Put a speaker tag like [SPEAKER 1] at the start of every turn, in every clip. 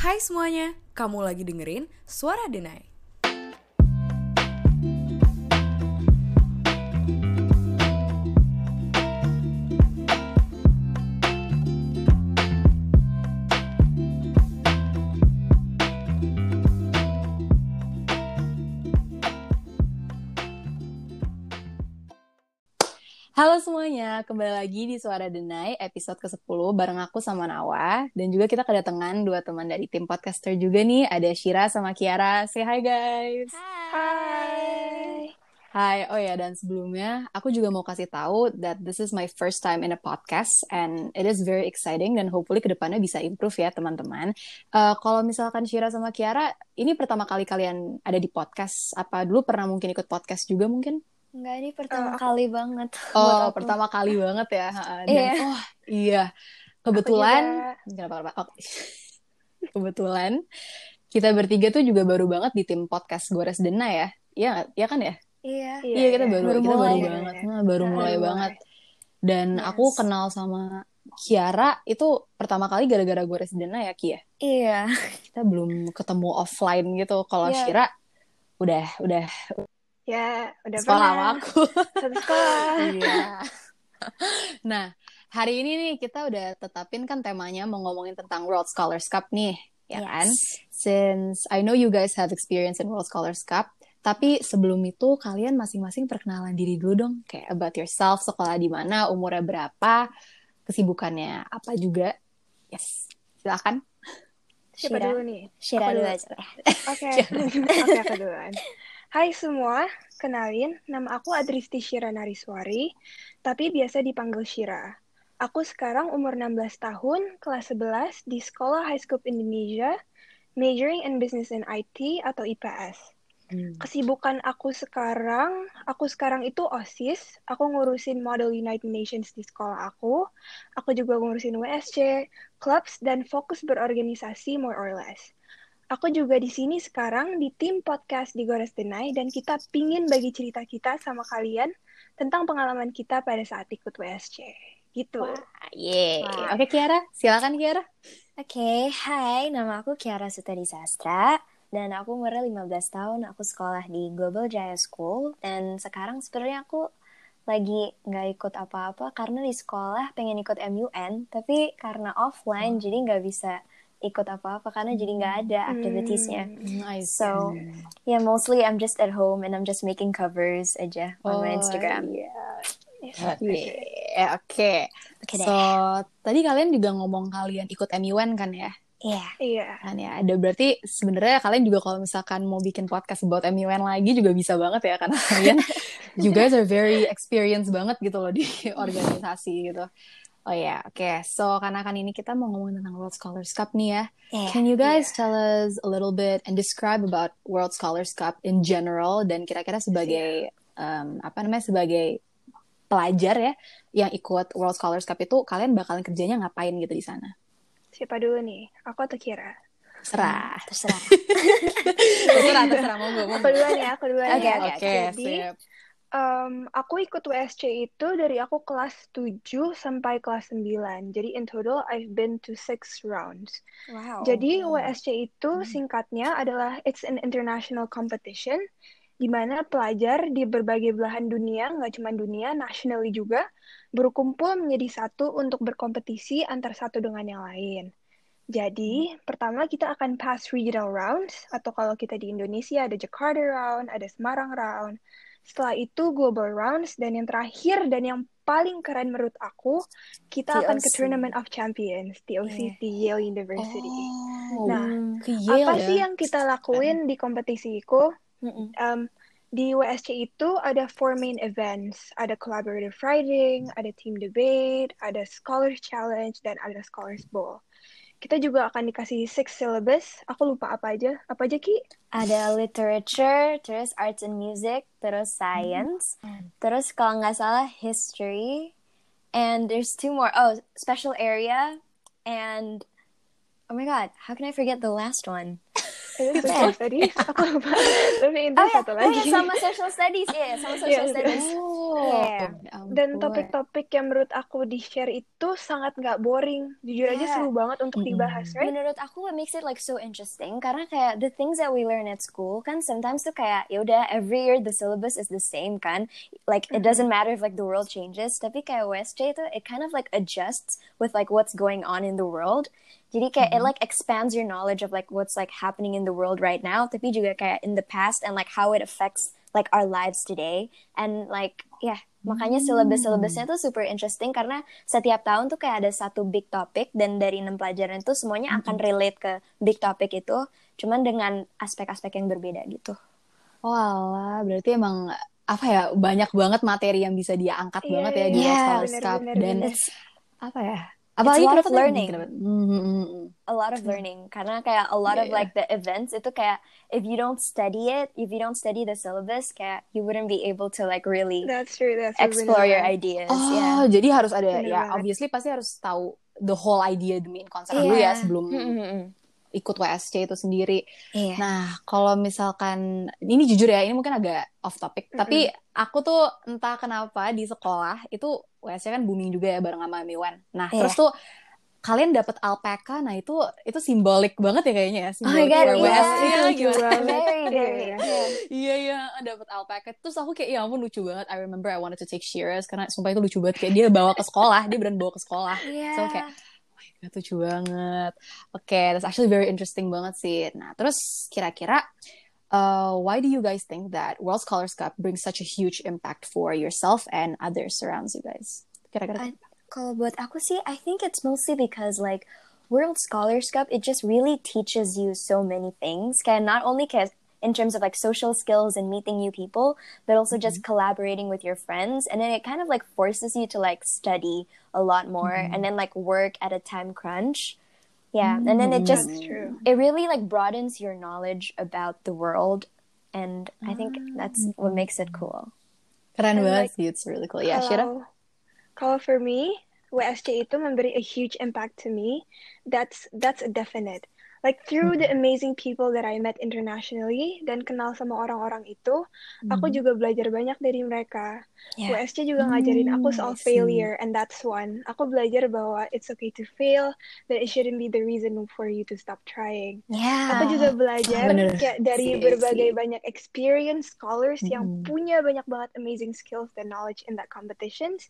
[SPEAKER 1] Hai semuanya, kamu lagi dengerin Suara Denai.
[SPEAKER 2] Halo semuanya, kembali lagi di Suara Denai episode ke-10 bareng aku sama Nawa dan juga kita kedatangan dua teman dari tim podcaster juga nih, ada Shira sama Kiara. Say hi guys.
[SPEAKER 3] Hai.
[SPEAKER 2] Hai, oh ya dan sebelumnya aku juga mau kasih tahu that this is my first time in a podcast and it is very exciting dan hopefully ke depannya bisa improve ya teman-teman. Uh, kalau misalkan Shira sama Kiara, ini pertama kali kalian ada di podcast, apa dulu pernah mungkin ikut podcast juga mungkin?
[SPEAKER 3] Enggak, ini pertama uh, kali banget.
[SPEAKER 2] Oh,
[SPEAKER 3] buat aku.
[SPEAKER 2] pertama kali banget ya. Dan,
[SPEAKER 3] Iya.
[SPEAKER 2] Oh, iya. Kebetulan, kenapa, kenapa? Oh. Kebetulan kita bertiga tuh juga baru banget di tim podcast Gores Dena ya. Iya, iya kan ya?
[SPEAKER 3] Iya.
[SPEAKER 2] Iya, kita baru,
[SPEAKER 3] Baru
[SPEAKER 2] kita
[SPEAKER 3] mulai.
[SPEAKER 2] baru
[SPEAKER 3] Iya,
[SPEAKER 2] banget,
[SPEAKER 3] iya.
[SPEAKER 2] Nah, baru mulai
[SPEAKER 3] mulai.
[SPEAKER 2] banget. Dan
[SPEAKER 3] Yes.
[SPEAKER 2] aku kenal sama Kiara itu pertama kali gara-gara Gores Dena ya, Ki ya.
[SPEAKER 3] Iya.
[SPEAKER 2] Kita belum ketemu offline gitu. Kalau
[SPEAKER 3] Iya.
[SPEAKER 2] Shira udah udah
[SPEAKER 4] Ya, udah
[SPEAKER 2] sekolah sama
[SPEAKER 4] pernah.
[SPEAKER 2] aku.
[SPEAKER 4] Satu sekolah.
[SPEAKER 2] Iya. Nah, hari ini nih kita udah tetapin kan temanya mau ngomongin tentang World Scholars Cup nih, ya kan? Since I know you guys have experience in World Scholars Cup, tapi sebelum itu kalian masing-masing perkenalan diri dulu dong, kayak about yourself, sekolah di mana, umurnya berapa, kesibukannya apa juga. Yes, silakan.
[SPEAKER 4] Siapa
[SPEAKER 3] Shira.
[SPEAKER 4] dulu nih?
[SPEAKER 3] Shira
[SPEAKER 4] Aku
[SPEAKER 3] dulu aja.
[SPEAKER 4] Oke. Oke, aku duluan. Hai semua, kenalin, nama aku Adristi Shira Nariswari, tapi biasa dipanggil Shira. Aku sekarang umur 16 tahun, kelas 11 di Sekolah High School Indonesia, majoring in Business and IT atau IPS. Kesibukan aku sekarang, aku sekarang itu OSIS, aku ngurusin Model United Nations di sekolah aku, aku juga ngurusin WSC, clubs, dan fokus berorganisasi more or less. Aku juga di sini sekarang di tim podcast di Gores Denai dan kita pingin bagi cerita kita sama kalian tentang pengalaman kita pada saat ikut WSC. Gitu.
[SPEAKER 2] Yeay.
[SPEAKER 3] Wah.
[SPEAKER 2] Oke, Kiara, silakan Kiara.
[SPEAKER 3] Oke, hai, nama aku Kiara Sutadi Sastra dan aku umurnya 15 tahun. Aku sekolah di Global Jaya School dan sekarang sebenarnya aku lagi nggak ikut apa-apa karena di sekolah pengen ikut MUN, tapi karena offline jadi nggak bisa ikut apa-apa karena jadi nggak ada activitiesnya.
[SPEAKER 2] Nice.
[SPEAKER 3] So, yeah, mostly I'm just at home and I'm just making covers aja on my
[SPEAKER 2] Oh,
[SPEAKER 3] Instagram.
[SPEAKER 2] iya. Yeah, oke.
[SPEAKER 3] Oke deh.
[SPEAKER 2] So, tadi kalian juga ngomong kalian ikut MUN kan ya?
[SPEAKER 3] Iya.
[SPEAKER 4] Iya.
[SPEAKER 2] Kan ya, ada berarti sebenarnya kalian juga kalau misalkan mau bikin podcast about MUN lagi juga bisa banget ya karena kalian you guys are very experienced banget gitu loh di organisasi gitu. Oh ya, oke. So, karena kan ini kita mau ngomongin tentang World Scholars Cup nih ya.
[SPEAKER 3] Iya.
[SPEAKER 2] Can you guys tell us a little bit and describe about World Scholars Cup in general dan kira-kira sebagai um, apa namanya sebagai pelajar ya yang ikut World Scholars Cup itu kalian bakalan kerjanya ngapain gitu di sana?
[SPEAKER 4] Siapa dulu nih? Aku atau Kira?
[SPEAKER 2] Serah.
[SPEAKER 3] Terserah.
[SPEAKER 2] terserah, terserah monggo,
[SPEAKER 4] Aku
[SPEAKER 2] monggo.
[SPEAKER 4] duluan ya, aku duluan
[SPEAKER 3] Oke,
[SPEAKER 4] ya.
[SPEAKER 3] oke,
[SPEAKER 2] Oke,
[SPEAKER 4] Jadi,
[SPEAKER 2] sip.
[SPEAKER 4] Um, aku ikut WSC itu dari aku kelas 7 sampai kelas 9. Jadi in total I've been to six rounds.
[SPEAKER 3] Wow.
[SPEAKER 4] Jadi. WSC itu singkatnya adalah it's an international competition di mana pelajar di berbagai belahan dunia, nggak cuma dunia, nationally juga, berkumpul menjadi satu untuk berkompetisi antar satu dengan yang lain. Jadi, pertama kita akan pass regional rounds, atau kalau kita di Indonesia ada Jakarta round, ada Semarang round. Setelah itu global rounds, dan yang terakhir dan yang paling keren menurut aku, kita akan ke. Tournament of Champions, TOC di Yale University.
[SPEAKER 2] Oh,
[SPEAKER 4] Nah,
[SPEAKER 2] ke Yale
[SPEAKER 4] Apa
[SPEAKER 2] ya?
[SPEAKER 4] sih yang kita lakuin di kompetisiku?
[SPEAKER 3] Mm-mm.
[SPEAKER 4] Um, di WSC itu ada four main events. Ada collaborative writing, ada team debate, ada scholars challenge, dan ada scholars bowl. Kita juga akan dikasih six syllabus. Aku lupa apa aja. Apa aja, Ki?
[SPEAKER 3] Ada literature, terus arts and music, terus science, terus kalau nggak salah history, and there's two more. Oh, special area, and oh my god, how can I forget the last one?
[SPEAKER 4] Social studies, aku lupa. Tapi
[SPEAKER 3] Oh
[SPEAKER 4] intinya
[SPEAKER 3] ya,
[SPEAKER 4] satu
[SPEAKER 3] oh
[SPEAKER 4] lagi.
[SPEAKER 3] ya sama social studies, ya sama social
[SPEAKER 4] Iya,
[SPEAKER 3] studies.
[SPEAKER 2] Oh,
[SPEAKER 3] Iya.
[SPEAKER 2] ya
[SPEAKER 4] Dan
[SPEAKER 2] ampun.
[SPEAKER 4] topik-topik yang menurut aku di-share itu sangat nggak boring. Jujur aja
[SPEAKER 3] Iya.
[SPEAKER 4] seru banget untuk dibahas, right?
[SPEAKER 3] Menurut aku what makes it like so interesting karena kayak the things that we learn at school kan sometimes tuh kayak ya udah every year the syllabus is the same kan like it doesn't matter if like the world changes tapi kayak WSJ itu it kind of like adjusts with like what's going on in the world jadi kayak it like expands your knowledge of like what's like happening in the world right now tapi juga kayak in the past and like how it affects like our lives today and like yeah makanya syllabus syllabusnya tuh super interesting karena setiap tahun tuh kayak ada satu big topic dan dari enam pelajaran itu semuanya akan relate ke big topic itu cuman dengan aspek-aspek yang berbeda gitu
[SPEAKER 2] Oh alah, berarti emang apa ya banyak banget materi yang bisa dia angkat
[SPEAKER 4] Iya,
[SPEAKER 2] banget ya di Scholars
[SPEAKER 4] Bener,
[SPEAKER 2] Cup dan
[SPEAKER 4] bener.
[SPEAKER 2] apa ya?
[SPEAKER 3] A lot
[SPEAKER 2] kenapa
[SPEAKER 3] of learning.
[SPEAKER 2] Hmm, hmm, hmm.
[SPEAKER 3] a lot of learning karena kayak a lot
[SPEAKER 2] Iya,
[SPEAKER 3] of like the events itu kayak if you don't study it if you don't study the syllabus kayak you wouldn't be able to like really
[SPEAKER 4] That's true, that's true.
[SPEAKER 3] explore your ideas
[SPEAKER 2] Oh,
[SPEAKER 3] yeah
[SPEAKER 2] jadi harus ada
[SPEAKER 4] Bener
[SPEAKER 2] ya obviously pasti harus tahu the whole idea the main concept
[SPEAKER 3] Iya.
[SPEAKER 2] dulu ya sebelum
[SPEAKER 3] Mm, mm, mm.
[SPEAKER 2] Ikut WSC itu sendiri.
[SPEAKER 3] Iya.
[SPEAKER 2] Nah, kalau misalkan ini jujur ya, ini mungkin agak off topic, tapi aku tuh entah kenapa di sekolah itu WSC kan booming juga ya bareng sama Miwan. Nah,
[SPEAKER 3] Iya.
[SPEAKER 2] terus tuh kalian dapat alpaka, nah itu itu simbolik banget ya kayaknya ya,
[SPEAKER 3] Oh my
[SPEAKER 2] simbolik
[SPEAKER 3] God, iya.
[SPEAKER 2] WSC.
[SPEAKER 4] Itu lucu
[SPEAKER 2] gimana?
[SPEAKER 4] banget.
[SPEAKER 3] very
[SPEAKER 4] Iya, iya.
[SPEAKER 3] yeah.
[SPEAKER 2] Iya iya dapat alpaca terus aku kayak ya ampun lucu banget I remember I wanted to take Shiraz karena sumpah itu lucu banget kayak dia bawa ke sekolah dia beneran bawa ke sekolah
[SPEAKER 3] Iya.
[SPEAKER 2] so kayak god banget. Oke that's actually very interesting banget sih. Nah terus kira-kira uh, why do you guys think that World Scholars Cup brings such a huge impact for yourself and others surrounds you guys? Kira-kira
[SPEAKER 3] I- Kalau buat aku sih, I think it's mostly because like World Scholars Cup, it just really teaches you so many things. Kayak not only kayak in terms of like social skills and meeting new people, but also just mm-hmm. collaborating with your friends. And then it kind of like forces you to like study a lot more mm-hmm. and then like work at a time crunch. Yeah. Mm-hmm. And then it just
[SPEAKER 4] true.
[SPEAKER 3] it really like broadens your knowledge about the world. And I think that's what makes it cool.
[SPEAKER 2] keren
[SPEAKER 4] And
[SPEAKER 2] banget
[SPEAKER 4] like,
[SPEAKER 2] sih it's really cool ya Shira
[SPEAKER 4] Kalau kalau for me, WSC itu memberi a huge impact to me. That's that's a definite. Like through the amazing people that I met internationally dan kenal sama orang-orang itu, aku juga belajar banyak dari mereka.
[SPEAKER 3] Yeah.
[SPEAKER 4] WSC juga ngajarin aku
[SPEAKER 2] Hmm,
[SPEAKER 4] soal
[SPEAKER 2] see.
[SPEAKER 4] failure and that's one. Aku belajar bahwa it's okay to fail, that it shouldn't be the reason for you to stop trying.
[SPEAKER 3] Yeah.
[SPEAKER 4] Aku juga belajar
[SPEAKER 2] bener.
[SPEAKER 4] kayak dari
[SPEAKER 2] Sih,
[SPEAKER 4] berbagai
[SPEAKER 2] sih.
[SPEAKER 4] banyak experience scholars yang
[SPEAKER 2] Mm-mm.
[SPEAKER 4] punya banyak banget amazing skills dan knowledge in that competitions.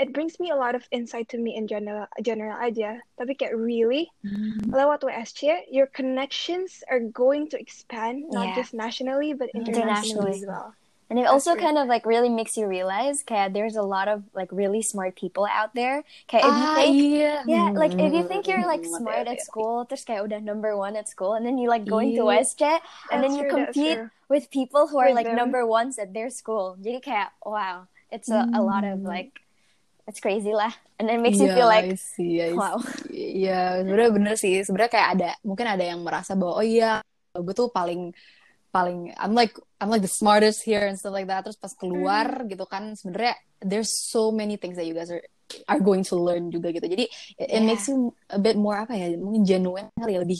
[SPEAKER 4] It brings me a lot of insight to me in general general aja. Tapi kayak really
[SPEAKER 2] Hmm.
[SPEAKER 4] lewat WSC, your connections are going to expand not
[SPEAKER 3] Yeah.
[SPEAKER 4] just nationally but internationally,
[SPEAKER 3] Internationally.
[SPEAKER 4] as well.
[SPEAKER 3] And it also
[SPEAKER 4] true.
[SPEAKER 3] kind of like really makes you realize kayak there's a lot of like really smart people out there. Kayak if you think
[SPEAKER 2] iya
[SPEAKER 3] yeah, like if you think you're like
[SPEAKER 2] Hmm,
[SPEAKER 3] smart at school, terus kayak udah number one at school, and then you like going to
[SPEAKER 2] Iya.
[SPEAKER 3] WestJet, and
[SPEAKER 4] That's
[SPEAKER 3] then you
[SPEAKER 4] true,
[SPEAKER 3] compete with people who are
[SPEAKER 4] With
[SPEAKER 3] like
[SPEAKER 4] them.
[SPEAKER 3] number ones at their school. Jadi kayak wow, it's a, a lot of
[SPEAKER 2] Hmm.
[SPEAKER 3] like it's crazy lah, and it makes you feel
[SPEAKER 2] Iya, I
[SPEAKER 3] like
[SPEAKER 2] see, I
[SPEAKER 3] wow.
[SPEAKER 2] see. Iya, sebenarnya bener sih. Sebenarnya kayak ada, mungkin ada yang merasa bahwa oh iya, gue tuh paling paling I'm like I'm like the smartest here and stuff like that. Terus pas keluar
[SPEAKER 3] Hmm.
[SPEAKER 2] gitu kan, sebenarnya there's so many things that you guys are are going to learn juga gitu. Jadi it, it
[SPEAKER 3] Yeah.
[SPEAKER 2] makes you a bit more apa ya, mungkin genuine kali ya, lebih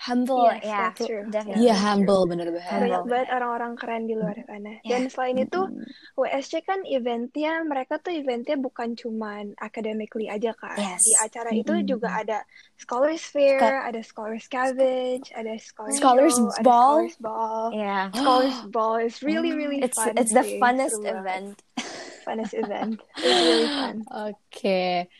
[SPEAKER 3] humble,
[SPEAKER 4] Yes,
[SPEAKER 3] yeah,
[SPEAKER 4] that's true.
[SPEAKER 3] definitely.
[SPEAKER 2] iya
[SPEAKER 4] that's
[SPEAKER 2] humble bener banget.
[SPEAKER 4] Banyak banget orang-orang keren di luar sana.
[SPEAKER 3] Yeah.
[SPEAKER 4] Dan selain itu,
[SPEAKER 2] Hmm.
[SPEAKER 4] WSC kan eventnya, mereka tuh eventnya bukan cuman academically aja kan.
[SPEAKER 3] Yes.
[SPEAKER 4] Di acara itu
[SPEAKER 2] Mm-mm.
[SPEAKER 4] juga ada Scholars Fair,
[SPEAKER 3] Ska-
[SPEAKER 4] ada Scholars Scavenge, ada Scholars,
[SPEAKER 3] Scholars
[SPEAKER 4] Show, ada
[SPEAKER 3] Ball.
[SPEAKER 4] Scholars Ball.
[SPEAKER 3] Yeah.
[SPEAKER 4] Scholars Ball is really, really
[SPEAKER 3] It's
[SPEAKER 4] fun
[SPEAKER 3] it's the funnest event.
[SPEAKER 4] Funnest event. It's really fun.
[SPEAKER 2] Oke,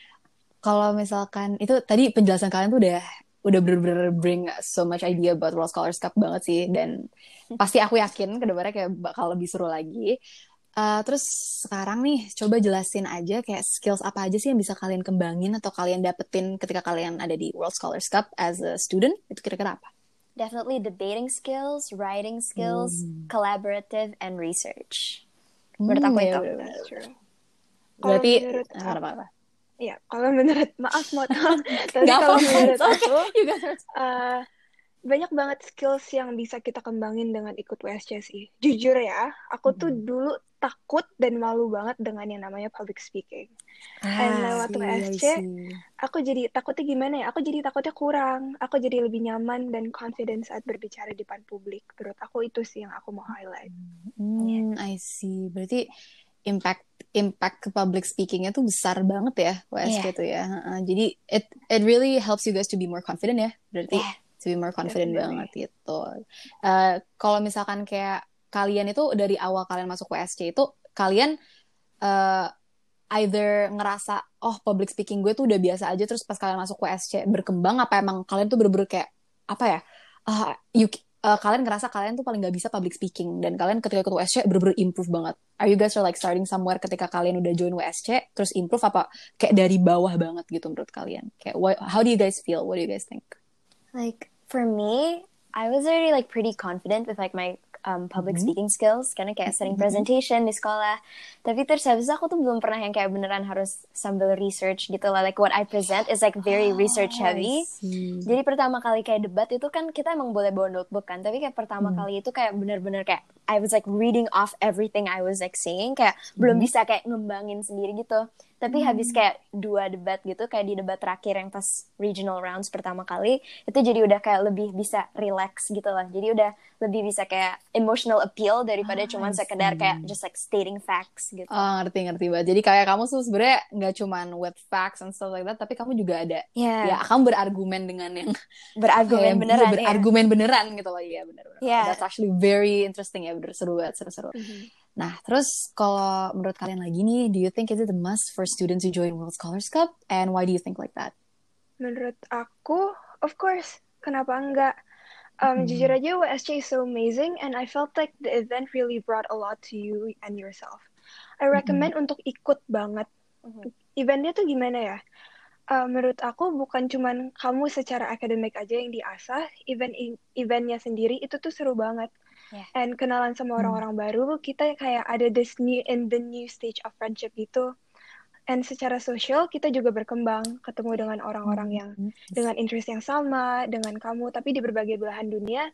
[SPEAKER 2] kalau misalkan itu tadi penjelasan kalian tuh udah udah bener-bener bring so much idea about World Scholars Cup banget sih dan pasti aku yakin ke depannya kayak bakal lebih seru lagi. Uh, terus sekarang nih coba jelasin aja kayak skills apa aja sih yang bisa kalian kembangin atau kalian dapetin ketika kalian ada di World Scholars Cup as a student itu kira-kira apa?
[SPEAKER 3] Definitely debating skills, writing skills, collaborative, and research. Menurut aku
[SPEAKER 2] Hmm,
[SPEAKER 3] itu.
[SPEAKER 2] ya
[SPEAKER 4] true.
[SPEAKER 2] Berarti
[SPEAKER 4] Kalau menurut
[SPEAKER 2] ah, apa-apa.
[SPEAKER 4] Iya, kalau menurut maaf mau tapi
[SPEAKER 2] Gak
[SPEAKER 4] kalau menurut
[SPEAKER 2] okay.
[SPEAKER 4] aku uh, banyak banget skills yang bisa kita kembangin dengan ikut WSC sih. Jujur ya, aku tuh
[SPEAKER 2] Hmm.
[SPEAKER 4] dulu takut dan malu banget dengan yang namanya public speaking. And
[SPEAKER 2] Ah,
[SPEAKER 4] lewat
[SPEAKER 2] see, I
[SPEAKER 4] WSC,
[SPEAKER 2] see.
[SPEAKER 4] aku jadi takutnya gimana ya? Aku jadi takutnya kurang. Aku jadi lebih nyaman dan confident saat berbicara di depan publik. Menurut aku itu sih yang aku mau highlight.
[SPEAKER 2] Hmm, I see. Berarti impact impact ke public speakingnya tuh besar banget ya WSC
[SPEAKER 3] Iya.
[SPEAKER 2] tuh ya. Heeh. Jadi it it really helps you guys to be more confident ya. Berarti
[SPEAKER 3] Yeah.
[SPEAKER 2] to be more confident
[SPEAKER 4] Definitely.
[SPEAKER 2] banget gitu. Eh, kalau misalkan kayak kalian itu dari awal kalian masuk WSC itu kalian eh either ngerasa oh public speaking gue tuh udah biasa aja terus pas kalian masuk WSC berkembang apa emang kalian tuh bener-bener kayak apa ya ah, you eh, kalian ngerasa kalian tuh paling nggak bisa public speaking. Dan kalian ketika ikut WSC bener-bener improve banget. Are you guys are like starting somewhere ketika kalian udah join WSC terus improve apa? Kayak dari bawah banget gitu menurut kalian. Kayak what, how do you guys feel? What do you guys think?
[SPEAKER 3] Like for me, I was already like pretty confident with like my um, public
[SPEAKER 2] Mhm.
[SPEAKER 3] speaking skills karena kayak sering
[SPEAKER 2] Mhm.
[SPEAKER 3] presentation di sekolah. Tapi terus habis aku tuh belum pernah yang kayak beneran harus sambil research gitu lah. Like what I present is like very research
[SPEAKER 2] Oh, I
[SPEAKER 3] heavy. Jadi pertama kali kayak debat itu kan kita emang boleh bawa notebook kan, tapi kayak pertama
[SPEAKER 2] Hmm.
[SPEAKER 3] kali itu kayak bener-bener kayak I was like reading off everything I was like saying, kayak belum
[SPEAKER 2] Hmm.
[SPEAKER 3] bisa kayak ngembangin sendiri gitu. Tapi habis kayak dua debat gitu, kayak di debat terakhir yang pas regional rounds pertama kali, itu jadi udah kayak lebih bisa relax gitu lah. Jadi udah lebih bisa kayak emotional appeal daripada
[SPEAKER 2] Ah,
[SPEAKER 3] cuman sekedar kayak just like stating facts gitu.
[SPEAKER 2] Oh, ngerti ngerti banget. Jadi kayak kamu tuh sebenarnya nggak cuman with facts and stuff like that, tapi kamu juga ada
[SPEAKER 3] Ya,
[SPEAKER 2] ya kamu berargumen dengan yang
[SPEAKER 3] berargumen
[SPEAKER 2] kayak
[SPEAKER 3] beneran ya.
[SPEAKER 2] berargumen beneran gitu loh. Iya bener bener.
[SPEAKER 3] Yeah.
[SPEAKER 2] That's actually very interesting ya, bener seru banget, seru seru.
[SPEAKER 3] Mhm.
[SPEAKER 2] Nah, terus kalau menurut kalian lagi nih, do you think is it a must for students to join World Scholars Cup and why do you think like that?
[SPEAKER 4] Menurut aku, of course, kenapa enggak? Um,
[SPEAKER 2] Hmm.
[SPEAKER 4] Jujur aja, WSC is so amazing, and I felt like the event really brought a lot to you and yourself. I recommend untuk ikut banget.
[SPEAKER 3] Mhm.
[SPEAKER 4] Eventnya tuh gimana ya? Uh, menurut aku bukan cuman kamu secara akademik aja yang diasah, event eventnya sendiri itu tuh seru banget.
[SPEAKER 3] Yeah.
[SPEAKER 4] And kenalan sama orang-orang baru, kita kayak ada this new in the new stage of friendship gitu. And secara sosial kita juga berkembang, ketemu dengan orang-orang yang dengan interest yang sama dengan kamu, tapi di berbagai belahan dunia.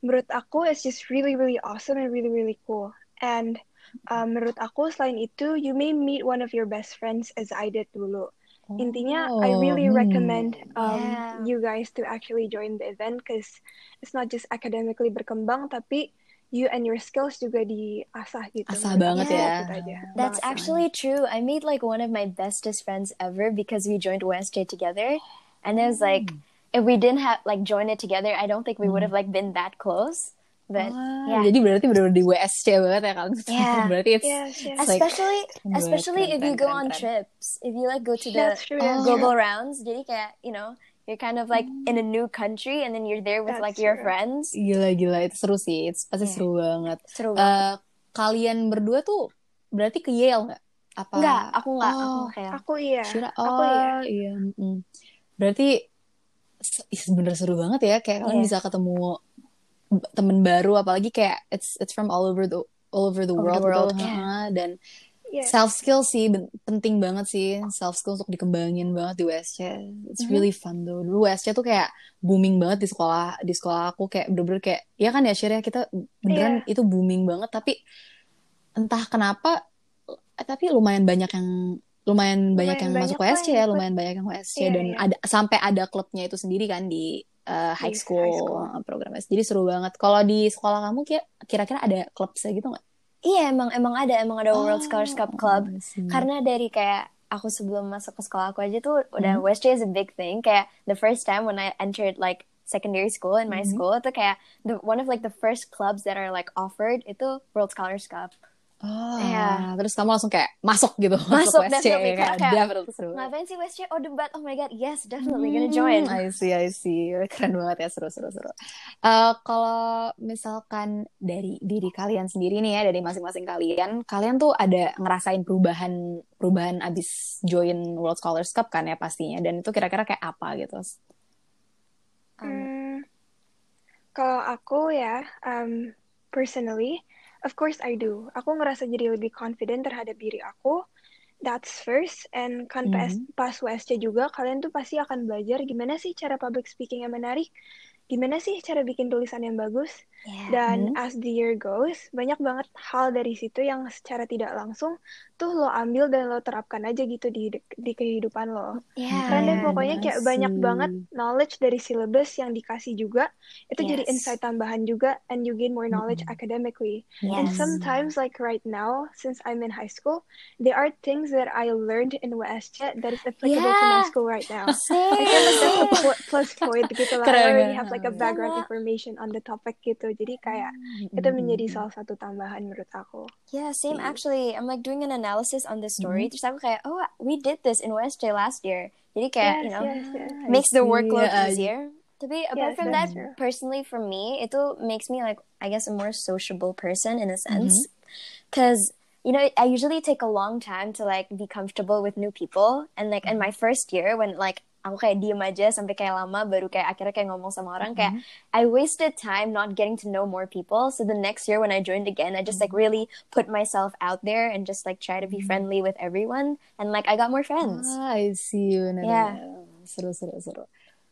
[SPEAKER 4] Menurut aku, it's just really really awesome and really really cool. And uh, menurut aku selain itu, you may meet one of your best friends as I did dulu. Intinya, I really
[SPEAKER 2] hmm.
[SPEAKER 4] recommend um,
[SPEAKER 3] Yeah.
[SPEAKER 4] you guys to actually join the event because it's not just academically berkembang, tapi you and your skills juga diasah gitu.
[SPEAKER 2] Asah banget
[SPEAKER 4] aku
[SPEAKER 2] ya.
[SPEAKER 4] aja.
[SPEAKER 3] That's
[SPEAKER 4] Banget.
[SPEAKER 3] actually true. I made like one of my bestest friends ever because we joined WSJ together. And it was like, if we didn't have like join it together, I don't think we would have like been that close. But
[SPEAKER 2] Wah,
[SPEAKER 3] yeah.
[SPEAKER 2] Jadi berarti benar-benar di WSC banget ya kalian.
[SPEAKER 3] Yeah.
[SPEAKER 2] berarti it's
[SPEAKER 4] yes.
[SPEAKER 2] like-
[SPEAKER 3] especially
[SPEAKER 2] Keren,
[SPEAKER 3] especially
[SPEAKER 2] keren,
[SPEAKER 3] if you go
[SPEAKER 2] keren,
[SPEAKER 3] on
[SPEAKER 2] keren.
[SPEAKER 3] trips, if you like go to the
[SPEAKER 4] true, that's
[SPEAKER 3] global rounds, jadi kayak you know you're kind of like in a new country and then you're there with like
[SPEAKER 4] That's
[SPEAKER 3] your
[SPEAKER 4] true.
[SPEAKER 3] friends.
[SPEAKER 2] gila-gila itu seru sih. It's pasti
[SPEAKER 3] Yeah.
[SPEAKER 2] seru banget.
[SPEAKER 3] Seru banget.
[SPEAKER 2] Eh, kalian berdua tuh berarti ke Yale nggak? Apa?
[SPEAKER 3] Enggak, aku enggak, aku
[SPEAKER 2] Oh,
[SPEAKER 3] kayak
[SPEAKER 4] Aku iya.
[SPEAKER 2] Shira.
[SPEAKER 4] Aku
[SPEAKER 2] Oh,
[SPEAKER 4] iya.
[SPEAKER 2] iya. mm. Berarti se- ih, bener seru banget ya kayak kalian
[SPEAKER 3] Iya.
[SPEAKER 2] bisa ketemu temen baru apalagi kayak it's it's from all over the all over the
[SPEAKER 3] Over
[SPEAKER 2] world,
[SPEAKER 3] the world,
[SPEAKER 2] gitu.
[SPEAKER 3] yeah.
[SPEAKER 2] Dan
[SPEAKER 4] Yes.
[SPEAKER 2] self skill sih penting banget sih self skill untuk dikembangin banget di WSC it's
[SPEAKER 3] Mhm.
[SPEAKER 2] really fun though dulu WSC tuh kayak booming banget di sekolah di sekolah aku kayak bener-bener kayak ya kan ya Syria kita beneran itu booming banget tapi entah kenapa eh, tapi lumayan banyak yang lumayan banyak
[SPEAKER 4] Lumayan
[SPEAKER 2] yang masuk
[SPEAKER 4] banyak
[SPEAKER 2] WSC
[SPEAKER 4] yang
[SPEAKER 2] ya lumayan banyak yang WSC
[SPEAKER 4] Iya,
[SPEAKER 2] dan
[SPEAKER 4] iya.
[SPEAKER 2] ada sampai ada klubnya itu sendiri kan di uh, high school,
[SPEAKER 4] high school.
[SPEAKER 2] uh, program jadi seru banget kalau di sekolah kamu kira- kira-kira ada klub saya gitu nggak
[SPEAKER 3] Iya emang emang ada emang ada World Scholars Cup Club.
[SPEAKER 2] See.
[SPEAKER 3] Karena dari kayak aku sebelum masuk ke sekolah aku aja tuh udah
[SPEAKER 2] Mhm.
[SPEAKER 3] WSJ is a big thing. Kayak the first time when I entered like secondary school in my
[SPEAKER 2] Mhm.
[SPEAKER 3] school itu kayak the one of like the first clubs that are like offered itu World Scholars Cup.
[SPEAKER 2] Oh,
[SPEAKER 3] Iya.
[SPEAKER 2] terus kamu langsung kayak masuk gitu,
[SPEAKER 3] Masuk,
[SPEAKER 2] WSC
[SPEAKER 3] definitely.
[SPEAKER 2] kayak
[SPEAKER 3] Kayak-
[SPEAKER 2] seru.
[SPEAKER 3] Ngapain sih WSJ? Oh debat. Oh my god, yes, definitely gonna join.
[SPEAKER 2] Hmm, I see, I see. Keren banget ya, seru, seru, seru. Eh, kalau misalkan dari diri kalian sendiri nih ya, dari masing-masing kalian, kalian tuh ada ngerasain perubahan, perubahan abis join World Scholars Cup kan ya pastinya, dan itu kira-kira kayak apa gitu?
[SPEAKER 3] Um,
[SPEAKER 4] Hmm, kalau aku ya, um, personally, of course I do. Aku ngerasa jadi lebih confident terhadap diri aku. That's first. And kan pas,
[SPEAKER 2] Mhm.
[SPEAKER 4] pas WSC juga, kalian tuh pasti akan belajar gimana sih cara public speaking yang menarik. Gimana sih cara bikin tulisan yang bagus.
[SPEAKER 3] Yeah.
[SPEAKER 4] Dan
[SPEAKER 2] Hmm.
[SPEAKER 4] as the year goes, banyak banget hal dari situ yang secara tidak langsung tuh lo ambil dan lo terapkan aja gitu di di kehidupan lo.
[SPEAKER 3] Yeah.
[SPEAKER 4] Keren deh
[SPEAKER 3] yeah.
[SPEAKER 4] pokoknya kayak
[SPEAKER 2] I
[SPEAKER 4] banyak
[SPEAKER 2] see.
[SPEAKER 4] banget knowledge dari syllabus yang dikasih juga. Itu jadi
[SPEAKER 3] Yes.
[SPEAKER 4] insight tambahan juga and you gain more knowledge academically. And
[SPEAKER 3] Yes.
[SPEAKER 4] sometimes like right now, since I'm in high school, there are things that I learned in WSC that is applicable to my
[SPEAKER 3] Yeah.
[SPEAKER 4] school right now. I
[SPEAKER 3] Same,
[SPEAKER 4] feel like that's a plus point gitu lah. I
[SPEAKER 2] Keren,
[SPEAKER 4] already
[SPEAKER 2] keren.
[SPEAKER 4] have like a background
[SPEAKER 3] Sama.
[SPEAKER 4] information on the topic gitu. Jadi kayak
[SPEAKER 2] Hmm,
[SPEAKER 4] itu menjadi salah satu tambahan menurut aku.
[SPEAKER 3] Yeah, same
[SPEAKER 2] Iya.
[SPEAKER 3] actually. I'm like doing an analysis on the this
[SPEAKER 2] Mm-hmm.
[SPEAKER 3] story. Terus aku kayak, oh, we did this in WSJ last year. Jadi kayak,
[SPEAKER 4] Yes,
[SPEAKER 3] you know,
[SPEAKER 4] yes, yes.
[SPEAKER 3] makes the
[SPEAKER 2] see.
[SPEAKER 3] workload
[SPEAKER 2] Yeah,
[SPEAKER 3] easier. Tapi apart
[SPEAKER 4] Yes,
[SPEAKER 3] from
[SPEAKER 4] that's
[SPEAKER 3] that,
[SPEAKER 4] true.
[SPEAKER 3] personally for me, it makes me like, I guess, a more sociable person in a
[SPEAKER 2] Mm-hmm.
[SPEAKER 3] sense. Because, you know, I usually take a long time to like be comfortable with new people. And like in my
[SPEAKER 2] Mm-hmm.
[SPEAKER 3] first year, when like aku kayak diem aja sampai kayak lama baru kayak akhirnya kayak ngomong sama orang kayak
[SPEAKER 2] Mm-hmm.
[SPEAKER 3] I wasted time not getting to know more people so the next year when I joined again I just like
[SPEAKER 2] Mm-hmm.
[SPEAKER 3] really put myself out there and just like try to be friendly with everyone and like I got more friends
[SPEAKER 2] Ah, I see, bener
[SPEAKER 3] Yeah.
[SPEAKER 2] Seru, seru, seru.